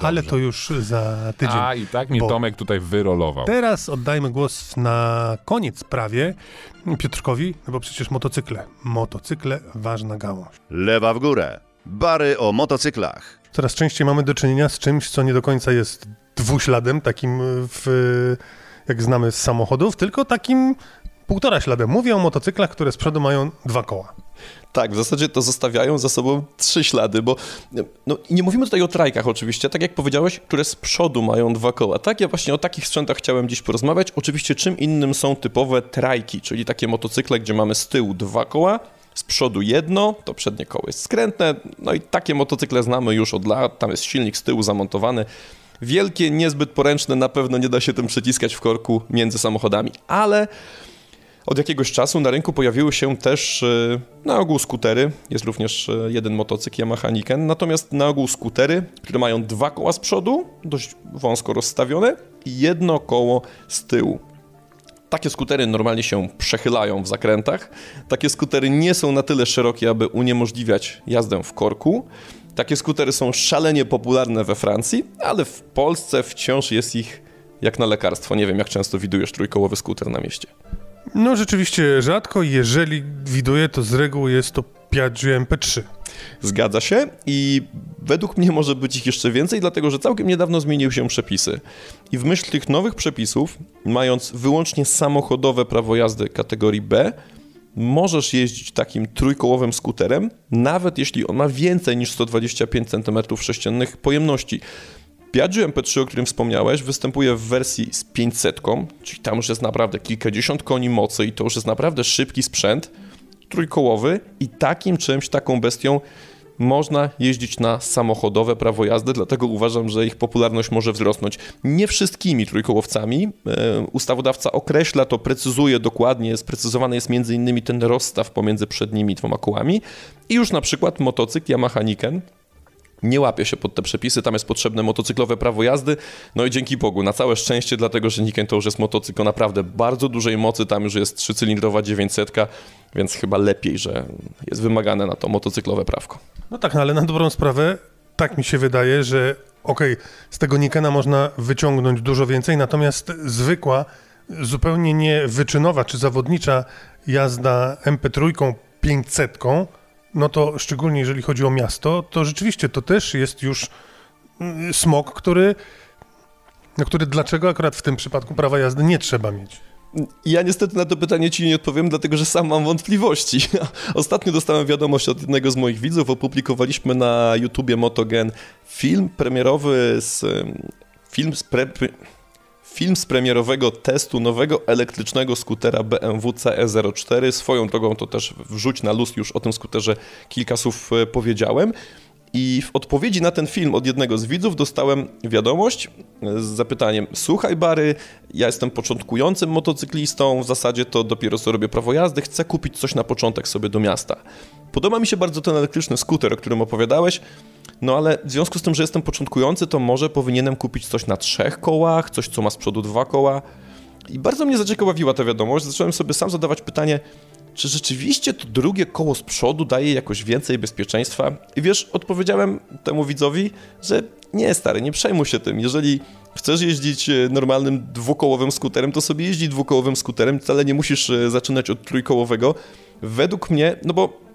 Ale to już za tydzień. A i tak mnie Bo- Tomek tutaj wyrolował. Teraz oddajmy głos na koniec prawie Piotrkowi, no bo przecież motocykle. Motocykle, ważna gałąź. Lewa w górę. Bary o motocyklach. Coraz częściej mamy do czynienia z czymś, co nie do końca jest dwuśladem, takim w, jak znamy z samochodów, tylko takim półtora śladem. Mówię o motocyklach, które z przodu mają dwa koła. Tak, w zasadzie to zostawiają za sobą trzy ślady, bo no, nie mówimy tutaj o trajkach oczywiście, tak jak powiedziałeś, które z przodu mają dwa koła. Tak, ja właśnie o takich sprzętach chciałem dziś porozmawiać. Oczywiście czym innym są typowe trajki, czyli takie motocykle, gdzie mamy z tyłu dwa koła, z przodu jedno, to przednie koło jest skrętne, no i takie motocykle znamy już od lat, tam jest silnik z tyłu zamontowany. Wielkie, niezbyt poręczne, na pewno nie da się tym przyciskać w korku między samochodami, ale Od jakiegoś czasu na rynku pojawiły się też e, na ogół skutery, jest również e, jeden motocykl Yamaha Niken, natomiast na ogół skutery, które mają dwa koła z przodu, dość wąsko rozstawione i jedno koło z tyłu. Takie skutery normalnie się przechylają w zakrętach. Takie skutery nie są na tyle szerokie, aby uniemożliwiać jazdę w korku. Takie skutery są szalenie popularne we Francji, ale w Polsce wciąż jest ich jak na lekarstwo. Nie wiem, jak często widujesz trójkołowy skuter na mieście. No rzeczywiście rzadko, jeżeli widuję, to z reguły jest to Piaggio MP3. Zgadza się i według mnie może być ich jeszcze więcej, dlatego że całkiem niedawno zmieniły się przepisy. I w myśl tych nowych przepisów, mając wyłącznie samochodowe prawo jazdy kategorii B, możesz jeździć takim trójkołowym skuterem, nawet jeśli on ma więcej niż 125 cm3 pojemności. Piaggio MP3, o którym wspomniałeś, występuje w wersji z 500, czyli tam już jest naprawdę kilkadziesiąt koni mocy i to już jest naprawdę szybki sprzęt, trójkołowy i takim czymś, taką bestią można jeździć na samochodowe prawo jazdy, dlatego uważam, że ich popularność może wzrosnąć. Nie wszystkimi trójkołowcami. E, ustawodawca określa to, precyzuje dokładnie, sprecyzowany jest innymi ten rozstaw pomiędzy przednimi dwoma kołami i już na przykład motocykl Yamaha Niken nie łapie się pod te przepisy, tam jest potrzebne motocyklowe prawo jazdy, no i dzięki Bogu, na całe szczęście, dlatego że Niken to już jest motocykl naprawdę bardzo dużej mocy, tam już jest trzycylindrowa 900, więc chyba lepiej, że jest wymagane na to motocyklowe prawko. No tak, no ale na dobrą sprawę, tak mi się wydaje, że okej, okay, z tego Nikena można wyciągnąć dużo więcej, natomiast zwykła, zupełnie nie wyczynowa czy zawodnicza jazda MP3 500 no to szczególnie jeżeli chodzi o miasto, to rzeczywiście to też jest już mm, smog, który, no który dlaczego akurat w tym przypadku prawa jazdy nie trzeba mieć. Ja niestety na to pytanie ci nie odpowiem, dlatego że sam mam wątpliwości. Ostatnio dostałem wiadomość od jednego z moich widzów, opublikowaliśmy na YouTubie Motogen film premierowy z... film z pre, film z premierowego testu nowego elektrycznego skutera BMW CE04. Swoją drogą to też wrzuć na luz, już o tym skuterze kilka słów e, powiedziałem. I w odpowiedzi na ten film od jednego z widzów dostałem wiadomość z zapytaniem: Słuchaj, Bary, ja jestem początkującym motocyklistą, w zasadzie to dopiero co robię prawo jazdy, chcę kupić coś na początek sobie do miasta. Podoba mi się bardzo ten elektryczny skuter, o którym opowiadałeś, no ale w związku z tym, że jestem początkujący, to może powinienem kupić coś na trzech kołach, coś co ma z przodu dwa koła. I bardzo mnie zaciekawiła ta wiadomość. Zacząłem sobie sam zadawać pytanie, czy rzeczywiście to drugie koło z przodu daje jakoś więcej bezpieczeństwa? I wiesz, odpowiedziałem temu widzowi, że nie, stary, nie przejmuj się tym. Jeżeli chcesz jeździć e, normalnym dwukołowym skuterem, to sobie jeździ dwukołowym skuterem, wcale nie musisz e, zaczynać od trójkołowego. Według mnie, no bo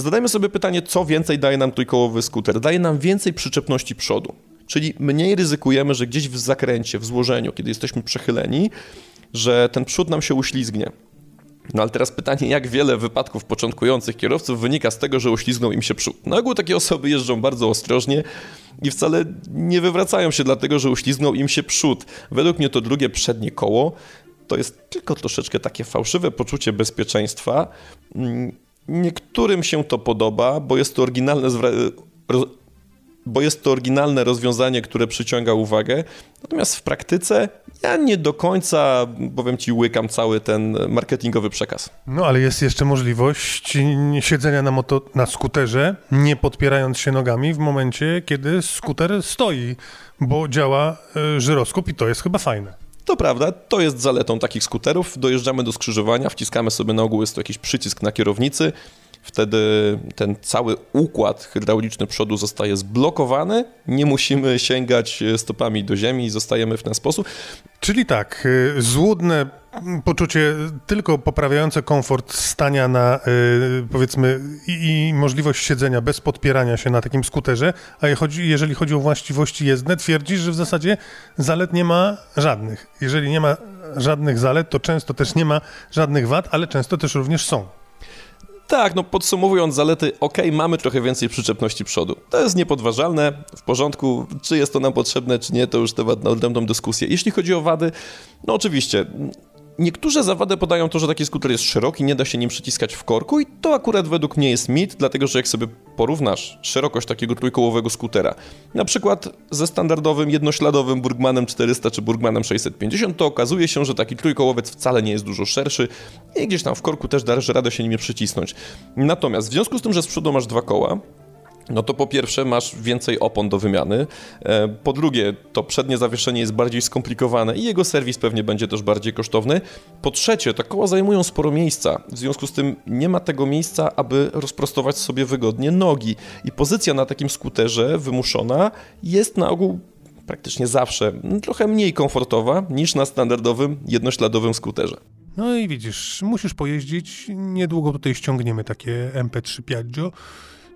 zadajmy sobie pytanie, co więcej daje nam trójkołowy skuter? Daje nam więcej przyczepności przodu. Czyli mniej ryzykujemy, że gdzieś w zakręcie, w złożeniu, kiedy jesteśmy przechyleni, że ten przód nam się uślizgnie. No ale teraz pytanie, jak wiele wypadków początkujących kierowców wynika z tego, że uślizgnął im się przód. Na ogół takie osoby jeżdżą bardzo ostrożnie i wcale nie wywracają się dlatego, że uślizgnął im się przód. Według mnie to drugie przednie koło to jest tylko troszeczkę takie fałszywe poczucie bezpieczeństwa. Niektórym się to podoba, bo jest to oryginalne bo jest to oryginalne rozwiązanie, które przyciąga uwagę. Natomiast w praktyce ja nie do końca, powiem ci, łykam cały ten marketingowy przekaz. No ale jest jeszcze możliwość siedzenia na, moto, na skuterze, nie podpierając się nogami w momencie, kiedy skuter stoi, bo działa y, żyroskop i to jest chyba fajne. To prawda, to jest zaletą takich skuterów. Dojeżdżamy do skrzyżowania, wciskamy sobie na ogół, jest to jakiś przycisk na kierownicy, Wtedy ten cały układ hydrauliczny przodu zostaje zblokowany, nie musimy sięgać stopami do ziemi i zostajemy w ten sposób. Czyli tak, y, złudne poczucie tylko poprawiające komfort stania na y, powiedzmy i, i, możliwość siedzenia bez podpierania się na takim skuterze, a jeżeli chodzi o właściwości jezdne, twierdzisz, że w zasadzie zalet nie ma żadnych. Jeżeli nie ma żadnych zalet, to często też nie ma żadnych wad, ale często też również są. Tak, no podsumowując zalety, ok, mamy trochę więcej przyczepności przodu. To jest niepodważalne, w porządku. Czy jest to nam potrzebne, czy nie, to już temat na odrębną dyskusję. Jeśli chodzi o wady, no oczywiście, niektóre zawady podają to, że taki skuter jest szeroki, nie da się nim przyciskać w korku i to akurat według mnie jest mit, dlatego że jak sobie porównasz szerokość takiego trójkołowego skutera, na przykład ze standardowym jednośladowym Burgmanem 400 czy Burgmanem 650, to okazuje się, że taki trójkołowiec wcale nie jest dużo szerszy i gdzieś tam w korku też dasz radę się nim przycisnąć. Natomiast w związku z tym, że z przodu masz dwa koła, no to po pierwsze masz więcej opon do wymiany, e, po drugie to przednie zawieszenie jest bardziej skomplikowane i jego serwis pewnie będzie też bardziej kosztowny, po trzecie te koła zajmują sporo miejsca, w związku z tym nie ma tego miejsca, aby rozprostować sobie wygodnie nogi i pozycja na takim skuterze wymuszona jest na ogół praktycznie zawsze trochę mniej komfortowa niż na standardowym jednośladowym skuterze. No i widzisz, musisz pojeździć. Niedługo tutaj ściągniemy takie MP3 Piaggio.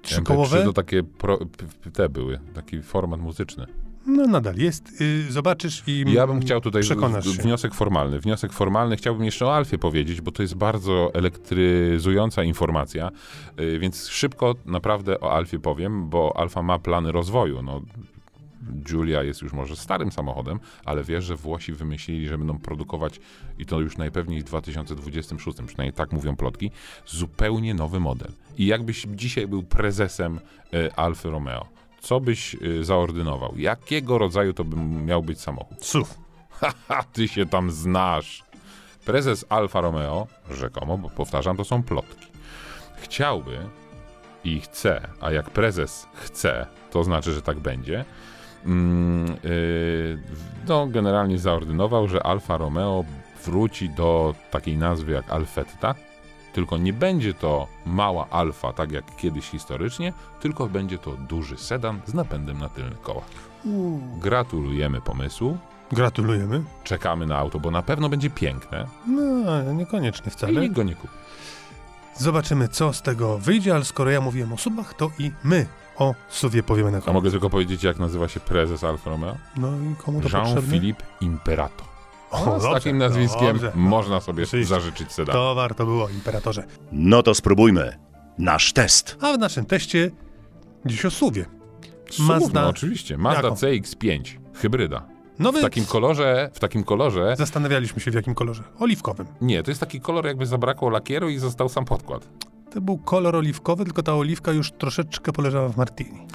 Trzykołowe. MP3 to takie pro, te były, taki format muzyczny. No nadal jest. Y, zobaczysz i Ja bym chciał tutaj przekonasz w- się. wniosek formalny. Wniosek formalny chciałbym jeszcze o Alfie powiedzieć, bo to jest bardzo elektryzująca informacja, y, więc szybko naprawdę o Alfie powiem, bo Alfa ma plany rozwoju. No, Giulia jest już może starym samochodem, ale wiesz, że Włosi wymyślili, że będą produkować i to już najpewniej w 2026, przynajmniej tak mówią plotki, zupełnie nowy model. I jakbyś dzisiaj był prezesem y, Alfy Romeo, co byś y, zaordynował? Jakiego rodzaju to by miał być samochód? SUV. Haha, ty się tam znasz. Prezes Alfa Romeo, rzekomo, bo powtarzam, to są plotki, chciałby i chce, a jak prezes chce, to znaczy, że tak będzie, yy, no, generalnie zaordynował, że Alfa Romeo wróci do takiej nazwy jak Alfetta, tylko nie będzie to mała Alfa, tak jak kiedyś historycznie, tylko będzie to duży sedan z napędem na tylnych kołach. Gratulujemy pomysłu, Gratulujemy. czekamy na auto, bo na pewno będzie piękne No, niekoniecznie i wcale. nikt go nie kupi. Zobaczymy, co z tego wyjdzie, ale skoro ja mówiłem o subach, to i my o suwie powiemy na A koniec. mogę tylko powiedzieć, jak nazywa się prezes Alfa Romeo? No i komu to potrzebne? Jean-Philippe Imperato. O, O, z dobrze, takim nazwiskiem dobrze. można sobie Oczywiście. zażyczyć sedan. To warto było, imperatorze. No to spróbujmy. Nasz test. A w naszym teście dziś o suwie. Słów, Mazda- No, oczywiście. Mazda Jaką? CX-5, hybryda. Nowy. W takim kolorze, w takim kolorze, Zastanawialiśmy się w jakim kolorze. Oliwkowym. nie, to jest taki kolor jakby zabrakło lakieru i został sam podkład. To był kolor oliwkowy, tylko ta oliwka już troszeczkę poleżała w martini.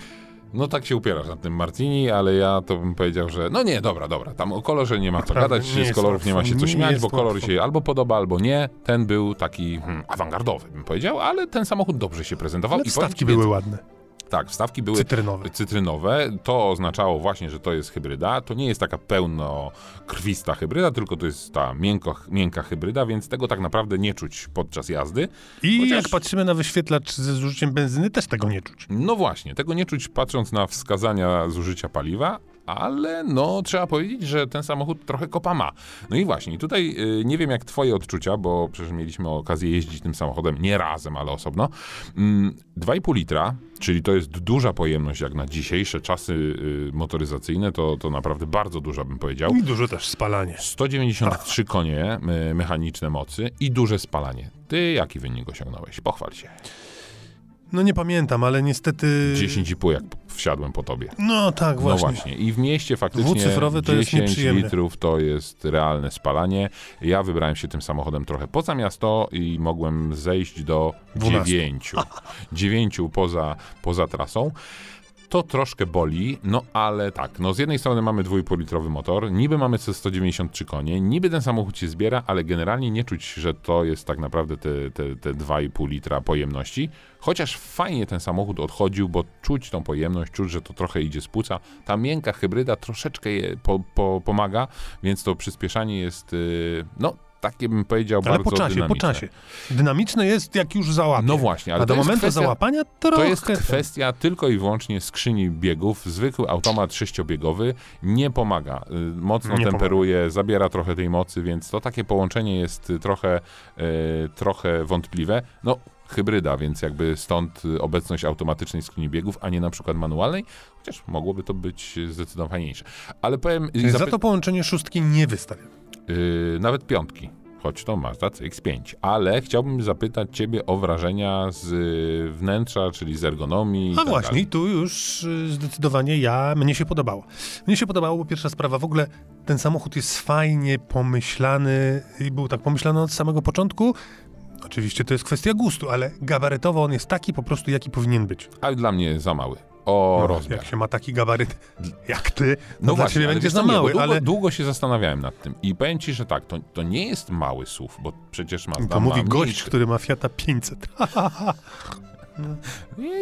No tak się upierasz nad tym Martini, ale ja to bym powiedział, że no nie, dobra, dobra, tam o kolorze nie ma co Naprawdę, gadać, z kolorów nie ma się co śmiać, bo kolor się albo podoba, albo nie. Ten był taki hmm, awangardowy, bym powiedział, ale ten samochód dobrze się prezentował. Ale i wstawki były ładne. Tak, wstawki były Cytrynowe. cytrynowe. To oznaczało właśnie, że to jest hybryda. To nie jest taka pełnokrwista hybryda, tylko to jest ta miękko, miękka hybryda, więc tego tak naprawdę nie czuć podczas jazdy. I Chociaż- jak patrzymy na wyświetlacz ze zużyciem benzyny, też tego nie czuć. No właśnie, tego nie czuć patrząc na wskazania zużycia paliwa, ale no trzeba powiedzieć, że ten samochód trochę kopa ma. No i właśnie, tutaj y, nie wiem jak twoje odczucia, bo przecież mieliśmy okazję jeździć tym samochodem nie razem, ale osobno. Mm, 2,5 litra, czyli to jest duża pojemność jak na dzisiejsze czasy y, motoryzacyjne, to, to naprawdę bardzo duża bym powiedział. I dużo też spalanie. 193 konie y, mechaniczne mocy i duże spalanie. Ty jaki wynik osiągnąłeś? Pochwal się. No nie pamiętam, ale niestety... 10,5 jak wsiadłem po tobie. No tak, właśnie. No właśnie. I w mieście faktycznie to jest 10 nieprzyjemne. litrów to jest realne spalanie. Ja wybrałem się tym samochodem trochę poza miasto i mogłem zejść do 12. 9. 9 poza, poza trasą. To troszkę boli, no ale tak, no z jednej strony mamy 2,5-litrowy motor, niby mamy co 193 konie, niby ten samochód się zbiera, ale generalnie nie czuć, że to jest tak naprawdę te, te, te 2,5 litra pojemności. Chociaż fajnie ten samochód odchodził, bo czuć tą pojemność, czuć, że to trochę idzie z płuca. Ta miękka hybryda troszeczkę je po, po, pomaga, więc to przyspieszanie jest, yy, no takie bym powiedział Ale bardzo po czasie, dynamiczne. po czasie. Dynamiczne jest jak już załapie. No właśnie, ale A do momentu kwestia- załapania trochę... To jest kwestia tylko i wyłącznie skrzyni biegów. Zwykły automat sześciobiegowy nie pomaga. Y, Mocno Nie temperuje, zabiera trochę tej mocy, więc to takie połączenie jest y, trochę, y, trochę wątpliwe. No, hybryda, więc jakby stąd obecność automatycznej skrzyni biegów, a nie na przykład manualnej, chociaż mogłoby to być zdecydowanie fajniejsze. Ale powiem, Za to połączenie szóstki nie wystawia. Y, nawet piątki. choć to Mazda CX-5. Ale chciałbym zapytać Ciebie o wrażenia z y, wnętrza, czyli z ergonomii. A tak właśnie, dalej. tu już y, zdecydowanie ja, mnie się podobało. Mnie się podobało, bo pierwsza sprawa, w ogóle ten samochód jest fajnie pomyślany i był tak pomyślany od samego początku. Oczywiście to jest kwestia gustu, ale gabarytowo on jest taki po prostu, jaki powinien być. Ale dla mnie za mały. O No, rozmiar. Jak się ma taki gabaryt jak ty, no, No dla właśnie, będzie za mały, długo, ale długo się zastanawiałem nad tym. I powiem ci, że tak, to, to nie jest mały SUV, bo przecież Mazda to mówi ma gość, który ma Fiata 500.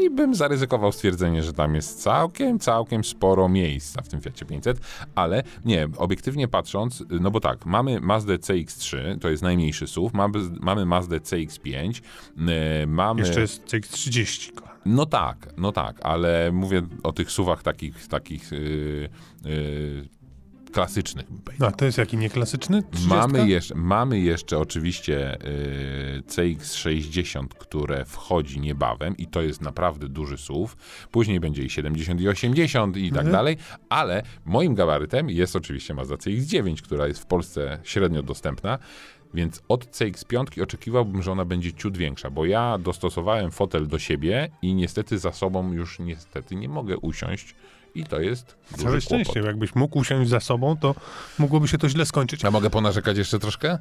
I bym zaryzykował stwierdzenie, że tam jest całkiem, całkiem sporo miejsca w tym Fiacie 500, ale nie, obiektywnie patrząc, no bo tak, mamy Mazdę CX-3, to jest najmniejszy SUV, mamy, mamy Mazdę CX-5, yy, mamy... Jeszcze jest CX-30. kochany. No tak, no tak, ale mówię o tych SUVach takich, takich yy, yy, klasycznych. No, a to jest jaki nieklasyczny? 30? Mamy jeszcze, mamy jeszcze oczywiście y, CX-60, które wchodzi niebawem i to jest naprawdę duży SUV. Później będzie i 70 i 80 i tak Mhm. dalej, ale moim gabarytem jest oczywiście Mazda CX-9, która jest w Polsce średnio dostępna. Więc od CX-5 oczekiwałbym, że ona będzie ciut większa, bo ja dostosowałem fotel do siebie i niestety za sobą już niestety nie mogę usiąść i to jest Całe szczęście, jakbyś mógł usiąść za sobą, to mogłoby się to źle skończyć. A mogę ponarzekać jeszcze troszkę?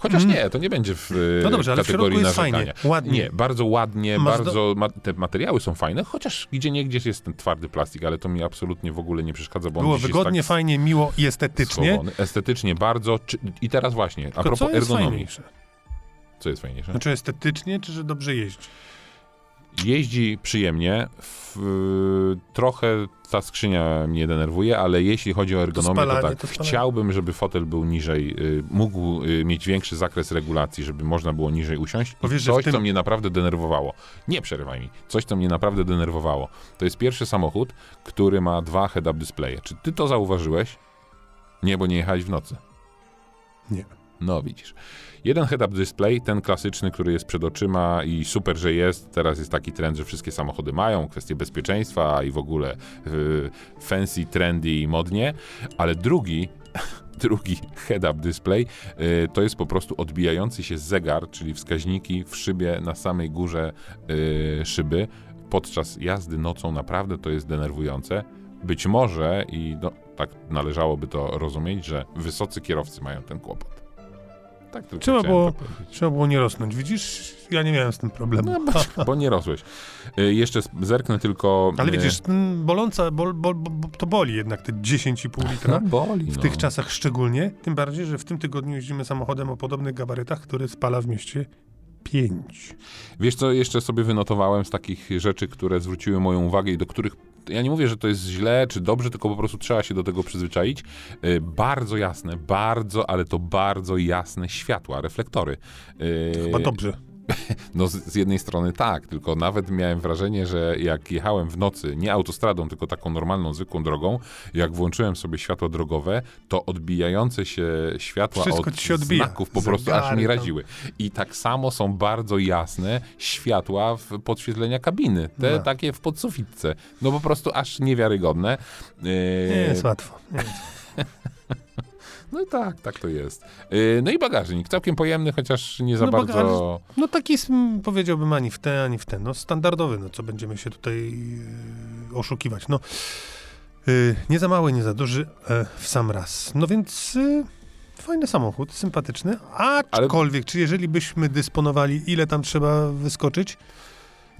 Chociaż Mm. nie, to nie będzie w No dobrze, ale w kategorii środku jest narzekania. fajnie, ładnie. Nie, bardzo ładnie, Masz bardzo ma, te materiały są fajne, chociaż gdzie nie gdzieś jest ten twardy plastik, ale to mi absolutnie w ogóle nie przeszkadza, bo Było wygodnie, tak fajnie, miło i estetycznie. schowany. Estetycznie bardzo. Czy, I teraz właśnie, a Tylko propos co jest ergonomii. fajniejsze? Co jest fajniejsze? Znaczy estetycznie, czy że dobrze jeździ? Jeździ przyjemnie, w, trochę ta skrzynia mnie denerwuje, ale jeśli chodzi o ergonomię, to, spalanie, tak, to chciałbym, żeby fotel był niżej, y, mógł y, mieć większy zakres regulacji, żeby można było niżej usiąść. I Powiesz, coś, tym- co mnie naprawdę denerwowało. Nie przerywaj mi. Coś, co mnie naprawdę denerwowało. To jest pierwszy samochód, który ma dwa head-up displaye. Czy ty to zauważyłeś? Nie, bo nie jechałeś w nocy. Nie. No widzisz. Jeden head-up display, ten klasyczny, który jest przed oczyma i super, że jest. Teraz jest taki trend, że wszystkie samochody mają, kwestie bezpieczeństwa i w ogóle y, fancy, trendy i modnie. Ale drugi, drugi head-up display y, to jest po prostu odbijający się zegar, czyli wskaźniki w szybie na samej górze y, szyby. Podczas jazdy nocą naprawdę to jest denerwujące. Być może, i no, tak należałoby to rozumieć, że wysocy kierowcy mają ten kłopot. Tak tylko Trzeba było- powiedzieć. Trzeba było nie rosnąć. Widzisz, ja nie miałem z tym problemu. No, bo, bo nie rosłeś. Y, jeszcze zerknę tylko... Ale y, widzisz, boląca, bol, bol, bo, to boli jednak te 10,5 litra. No boli, W no. tych czasach szczególnie, tym bardziej, że w tym tygodniu jeździmy samochodem o podobnych gabarytach, który spala w mieście 5. Wiesz co, jeszcze sobie wynotowałem z takich rzeczy, które zwróciły moją uwagę i do których ja nie mówię, że to jest źle czy dobrze, tylko po prostu trzeba się do tego przyzwyczaić. Y, bardzo jasne, bardzo, ale to bardzo jasne światła, reflektory. Y, Chyba dobrze. No z, z jednej strony tak, tylko nawet miałem wrażenie, że jak jechałem w nocy, nie autostradą, tylko taką normalną, zwykłą drogą, jak włączyłem sobie światła drogowe, to odbijające się światła Wszystko od się odbija. znaków po prostu aż mi tam. raziły. I tak samo są bardzo jasne światła w podświetlenia kabiny, te No. takie w podsufitce. No po prostu aż niewiarygodne. Yy, Nie jest łatwo. Nie. No tak, tak to jest. Yy, no i bagażnik, całkiem pojemny, chociaż nie za No bardzo... bagaż- No taki mm, powiedziałbym ani w ten, ani w ten. No standardowy, no co będziemy się tutaj yy, oszukiwać. No yy, nie za mały, nie za duży e, w sam raz. No więc fajny samochód, sympatyczny. Aczkolwiek, czy jeżeli byśmy dysponowali, ile tam trzeba wyskoczyć?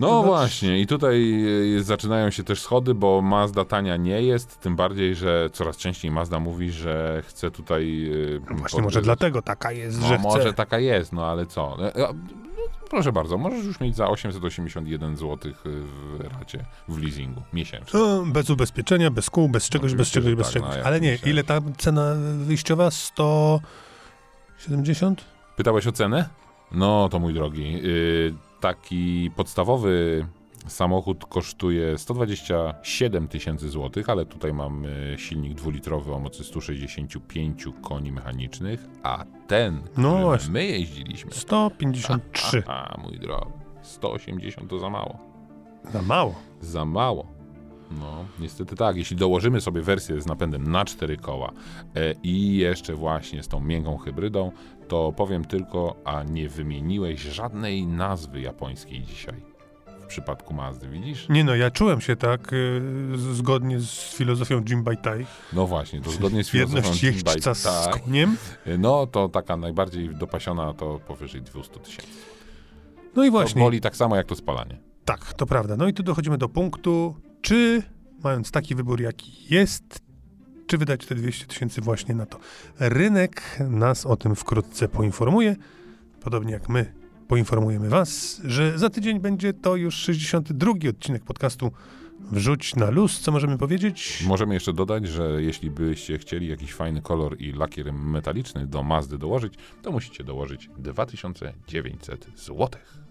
No właśnie, i tutaj y, zaczynają się też schody, bo Mazda tania nie jest, tym bardziej, że coraz częściej Mazda mówi, że chce tutaj... y, No właśnie, może dlatego taka jest, No że może chce. taka jest, no ale co? E, e, no, Proszę bardzo, możesz już mieć za 881 zł w racie w leasingu miesięcznie. No, bez ubezpieczenia, bez kół, bez czegoś, bez Oczywiście, czegoś, że bez tak, czegoś. no, Ale nie, myślałem. ile ta cena wyjściowa? 170? Pytałeś o cenę? No to mój drogi, y, taki podstawowy samochód kosztuje 127 tysięcy złotych, ale tutaj mam y, silnik dwulitrowy o mocy 165 koni mechanicznych, a ten, No właśnie. my jeździliśmy, 153. a, a mój drogi, 180 to za mało. Za mało. Za mało. No, niestety tak. Jeśli dołożymy sobie wersję z napędem na cztery koła e, i jeszcze właśnie z tą miękką hybrydą, to powiem tylko, a nie wymieniłeś żadnej nazwy japońskiej dzisiaj. W przypadku Mazdy, widzisz? Nie no, ja czułem się tak, y, zgodnie z filozofią Jim Tai. No właśnie, to zgodnie z filozofią Jinbei, jeźdźca z koniem. no to taka najbardziej dopasiona to powyżej 200 tysięcy. No i To właśnie, boli tak samo jak to spalanie. tak, to prawda. No i tu dochodzimy do punktu, czy mając taki wybór, jaki jest, czy wydać te 200 tysięcy właśnie na to. Rynek nas o tym wkrótce poinformuje, podobnie jak my poinformujemy was, że za tydzień będzie to już 62 odcinek podcastu Wrzuć na luz, co możemy powiedzieć? Możemy jeszcze dodać, że jeśli byście chcieli jakiś fajny kolor i lakier metaliczny do Mazdy dołożyć, to musicie dołożyć 2900 złotych.